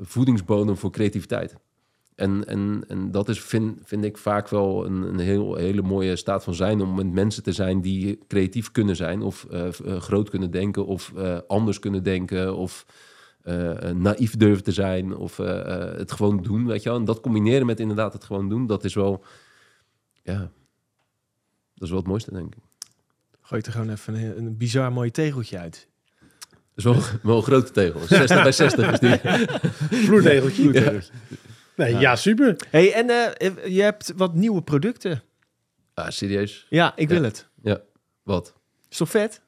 voedingsbodem voor creativiteit. En, en, en dat is, vind, vind ik vaak wel een, een heel, hele mooie staat van zijn om met mensen te zijn die creatief kunnen zijn, of groot kunnen denken, of anders kunnen denken, of naïef durven te zijn, of eh, eh, het gewoon doen, weet je wel. En dat combineren met inderdaad het gewoon doen, dat is wel, ja, dat is wel het mooiste, denk ik.
Gooi er gewoon even een, een bizar mooi tegeltje uit.
Dat is wel, wel een grote tegel, 60 bij 60 is die.
Vloertegeltje. Nee, ja. super.
hey, en eh, je hebt wat nieuwe producten.
Ah, serieus?
Ja, ik wil
Ja.
het.
Wat?
Is toch vet?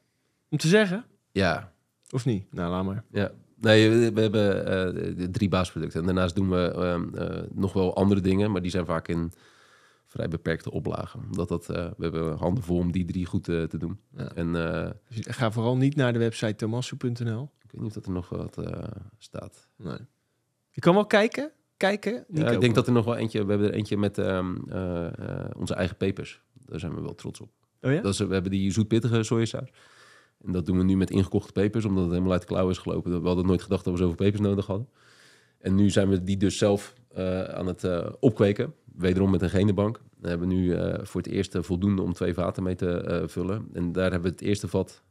Om te zeggen?
Ja,
Of niet? Nou, laat maar.
Ja, nee, we, hebben eh, drie baasproducten. En daarnaast doen we ehm, eh, nog wel andere dingen, maar die zijn vaak in vrij beperkte oplagen. Omdat dat, eh, we hebben handen vol om die drie goed te doen.
Ja.
En
Dus ga vooral niet naar de website thomasso.nl.
ik weet niet of dat er nog wat staat.
Nee. Je kan wel kijken. Kijken.
Ja, ik denk dat er nog wel eentje, we hebben er eentje met ehm, eh, eh, onze eigen pepers. Daar zijn we wel trots op.
Oh ja?
Dat is, we hebben die zoetpittige sojasaus. En dat doen we nu met ingekochte pepers, omdat het helemaal uit de klauwen is gelopen. We hadden nooit gedacht dat we zoveel pepers nodig hadden. En nu zijn we die dus zelf eh, aan het eh, opkweken. Wederom met een genenbank. We hebben nu eh, voor het eerst voldoende om twee vaten mee te eh, vullen. En daar hebben we het eerste vat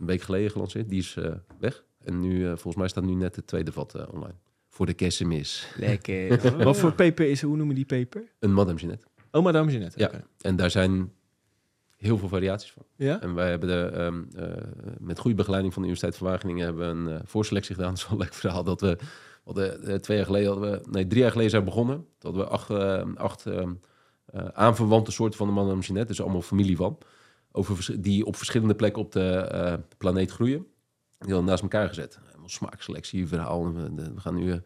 een week geleden gelanceerd. Die is eh, weg. En nu, volgens mij staat nu net het tweede vat eh, online. Voor de kerstmis.
Lekker. Wat voor peper is Hoe noemen die peper?
Een Madame Jeanette.
Oh, Madame Jeanette.
Ja.
Oké.
En daar zijn heel veel variaties van.
Ja?
En wij hebben de, ehm, eh, met goede begeleiding van de Universiteit van Wageningen hebben we een eh, voorselectie gedaan. Dat is wel een leuk verhaal. Dat we, hadden, eh, twee jaar geleden hadden we, nee, drie jaar geleden zijn we begonnen. Hadden we acht, acht ehm, eh, aanverwante soorten van de Jeanette. Dus allemaal familie van. Over, die op verschillende plekken op de planeet groeien. Die hadden naast elkaar gezet. Helemaal smaakselectie, verhaal. We, we gaan nu...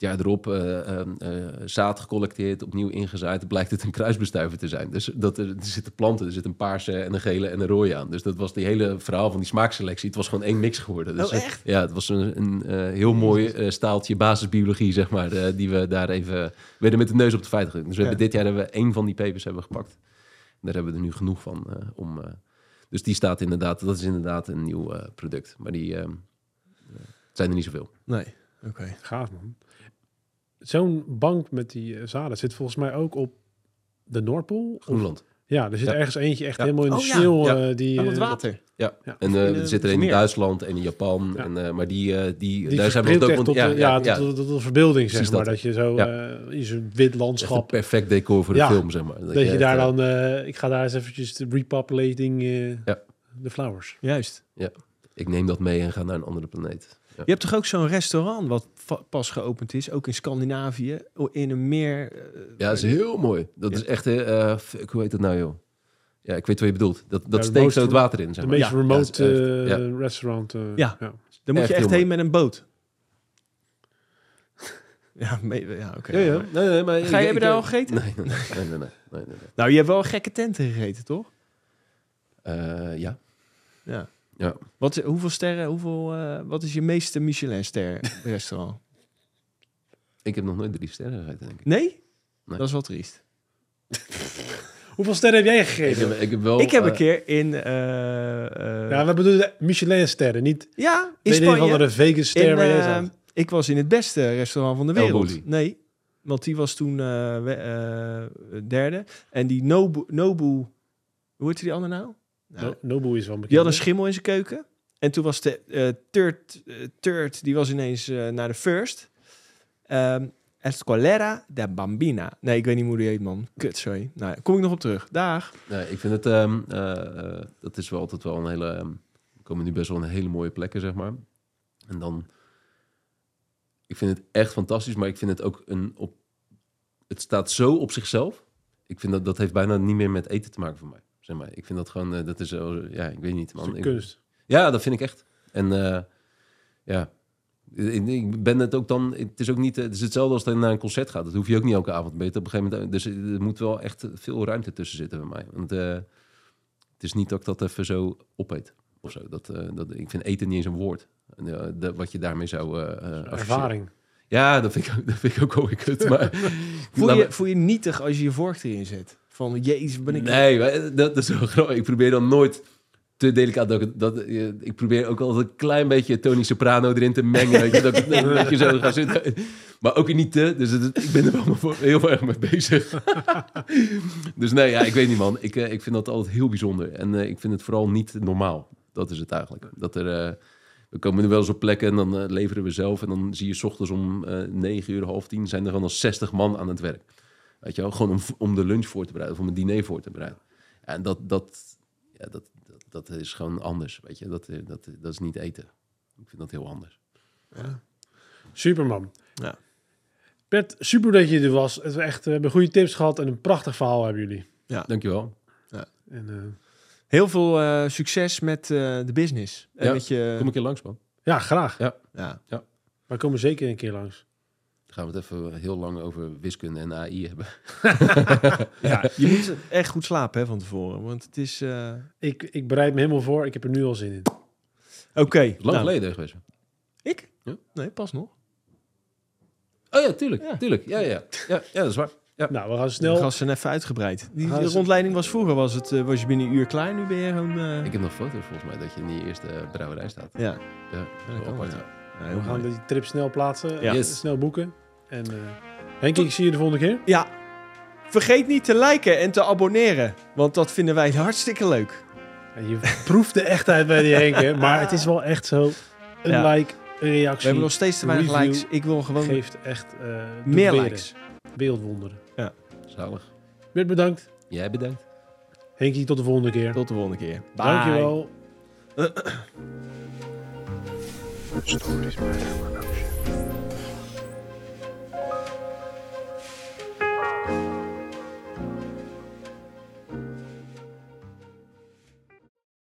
het jaar erop eh, eh, eh, zaad gecollecteerd, opnieuw ingezaaid. Blijkt het een kruisbestuiver te zijn. Dus dat er, er zitten planten, er zit een paarse en een gele en een rode aan. Dus dat was die hele verhaal van die smaakselectie. Het was gewoon één mix geworden. Dus,
Oh, echt?
Ja, het was een, een eh, heel mooi eh, staaltje basisbiologie, zeg maar. eh, die we daar even... werden met de neus op de feiten gedrukt. Dus we
Ja.
hebben dit jaar hebben we één van die pepers hebben we gepakt. Daar hebben we er nu genoeg van eh, om... eh, dus die staat inderdaad... Dat is inderdaad een nieuw eh, product. Maar die zijn er niet zoveel.
Nee. Oké.
Gaaf, man. Zo'n bank met die eh, zaden zit volgens mij ook op de Noordpool.
Groenland.
Ja, er zit
Ja.
ergens eentje echt
Ja.
helemaal in de
Oh, ja.
sneeuw.
Ja.
eh, die,
Aan het
eh,
water.
Ja,
Ja.
en eh, er zit er in. Duitsland en in Japan.
Ja.
En, eh, maar die, eh, die,
Die
daar zijn we ook
echt tot, ja,
ja,
tot, tot de verbeelding, zeg maar.
dat.
Dat, je zo
Ja.
eh, in zo'n wit
echt een
landschap...
perfect decor voor de
Ja.
film, zeg maar.
Dat, je
echt,
daar dan... eh, ik ga daar eens eventjes de repopulating eh
Ja.
de flowers.
Juist.
ik neem dat mee en ga naar een andere planeet. Ja.
Je hebt toch ook zo'n restaurant wat pas geopend is, ook in Scandinavië, in een meer... eh,
Ja, dat is heel mooi. Dat
Ja.
is echt, eh, eh, fuck, hoe heet het nou, joh? Ja, ik weet wat je bedoelt. Dat, dat
de
steekt zo het water in,
De
zeg maar.
meest
Ja,
remote
ja, is echt,
eh, restaurant. eh,
Ja. Dan moet
Echt
je echt heen met een boot. ja, ja oké.
Ja, ja. Nee, nee, maar
Ga je hebben daar al gegeten?
Nee, nee, nee, nee, nee, nee, nee, nee.
Nou, je hebt wel gekke tenten gegeten, toch?
Eh, ja.
Ja.
Ja.
Wat, hoeveel sterren, hoeveel, eh, wat is je meeste Michelin-ster restaurant?
Ik heb nog nooit drie sterren gegeten, denk ik.
Nee?
Nee.
Dat is wel triest.
Hoeveel sterren heb jij
Ik
gegeven?
heb, ik heb wel...
ik heb een
eh,
keer in... eh, eh,
Ja, we bedoelen Michelin-sterren, niet
ja, in
een
Spanje.
de Vegas-ster
In, ik was in het beste restaurant van de
El
wereld. Nee, want die was toen eh, we- eh, derde. En die Nobu, Nobu, hoe heet die andere nou? Nou,
No, Nobu is wel bekend.
die had een schimmel in zijn keuken. En toen was de eh third, eh, third, die was ineens eh, naar de first. Ehm Escolera de Bambina. Nee, ik weet niet hoe die heet, man. Kut, sorry. Nou, kom ik nog op terug. Dag.
Nee, ik vind het... ehm, eh, eh, dat is wel altijd wel een hele... we komen nu best wel in hele mooie plekken, zeg maar. En dan... Ik vind het echt fantastisch, maar ik vind het ook een... Op, het staat zo op zichzelf. Ik vind dat... Dat heeft bijna niet meer met eten te maken voor mij. Zeg maar. Ik vind dat gewoon... eh, dat is... zo- ja, ik weet niet,
Dat is
man. Ik-
kunst.
Ja, dat vind ik echt. En eh, ja, ik, ik ben het ook dan. Het is ook niet. Het is hetzelfde als dat je naar een concert gaat. Dat hoef je ook niet elke avond mee. te- Op een gegeven moment. Dus er moet wel echt veel ruimte tussen zitten bij mij. Want eh, het is niet dat ik dat even zo opeet of zo. Dat, eh, dat, ik vind eten niet eens een woord. En, eh, de- wat je daarmee zou. eh, eh.
Ervaring.
Ja, dat vind ik, ook- dat vind ik ook wel weer kut. Maar
Voel je,
me-
voel je nietig als je je vork erin zet? Van, jezus, ben ik...
Nee, maar dat, is wel grappig. Ik probeer dan nooit te delicaat. Dat, ik- dat, eh, ik probeer ook altijd een klein beetje Tony Soprano erin te mengen. weet je, dat ik een beetje zo ga zitten. Maar ook niet te. Dus het- ik ben er wel voor- heel erg mee bezig. dus nee, ja, ik weet niet man. Ik, eh, ik vind dat altijd heel bijzonder. En eh, ik vind het vooral niet normaal. Dat is het eigenlijk. Dat er... eh, we komen nu wel eens op plekken en dan eh, leveren we zelf. En dan zie je 's ochtends om eh 9 uur, half tien... zijn er gewoon al 60 man aan het werk. Weet je wel? Gewoon om, om de lunch voor te bereiden of om het diner voor te bereiden. En dat, dat, ja, dat, dat, dat is gewoon anders, weet je. Dat, dat, dat is niet eten. Ik vind dat heel anders.
Superman.
Ja.
Bert, super dat je er was. Het was echt, we hebben goede tips gehad en een prachtig verhaal hebben jullie.
Dankjewel.
En, eh,
Heel veel eh, succes met eh, de business. En
Ja,
met je...
Kom een keer langs, man.
ja, graag.
Ja.
We komen zeker een keer langs.
Gaan we het even heel lang over wiskunde en AI hebben.
ja, je moet echt goed slapen hè, van tevoren. Want het is... eh,
Ik, ik bereid me helemaal voor. Ik heb er nu al zin in.
Oké.
Lang
nou,
geleden geweest.
Ik?
Ja.
Nee, pas nog.
Oh ja, tuurlijk.
Ja.
Tuurlijk. Ja, ja. Ja, ja, dat is waar. Ja.
Nou, we gaan snel.
gasten even uitgebreid. Die,
Gaan
die
ze-
rondleiding was vroeger, was, het, eh, was je binnen een uur klaar. Nu ben je gewoon... eh,
Ik heb nog foto's volgens mij dat je in die eerste brouwerij staat.
Ja.
Ja,
dat kan
apart.
Ja,
We gaan
mooi.
die trip snel plaatsen.
Ja.
Yes.
Snel boeken. En eh Henk, ik zie je de volgende keer.
Ja. Vergeet niet te liken en te abonneren. Want dat vinden wij hartstikke leuk.
En je proeft de echtheid bij die Henk, hè. Maar het is wel echt zo. Een
Ja.
like, een
We
reactie.
hebben nog steeds te weinig
review
likes. Ik wil gewoon
geeft echt eh,
meer likes.
Wereldwonderen.
Zalig.
Bert, bedankt.
Jij bedankt.
Henkie, tot de volgende keer.
Tot de volgende keer. Bye.
Dankjewel.
Stories, maar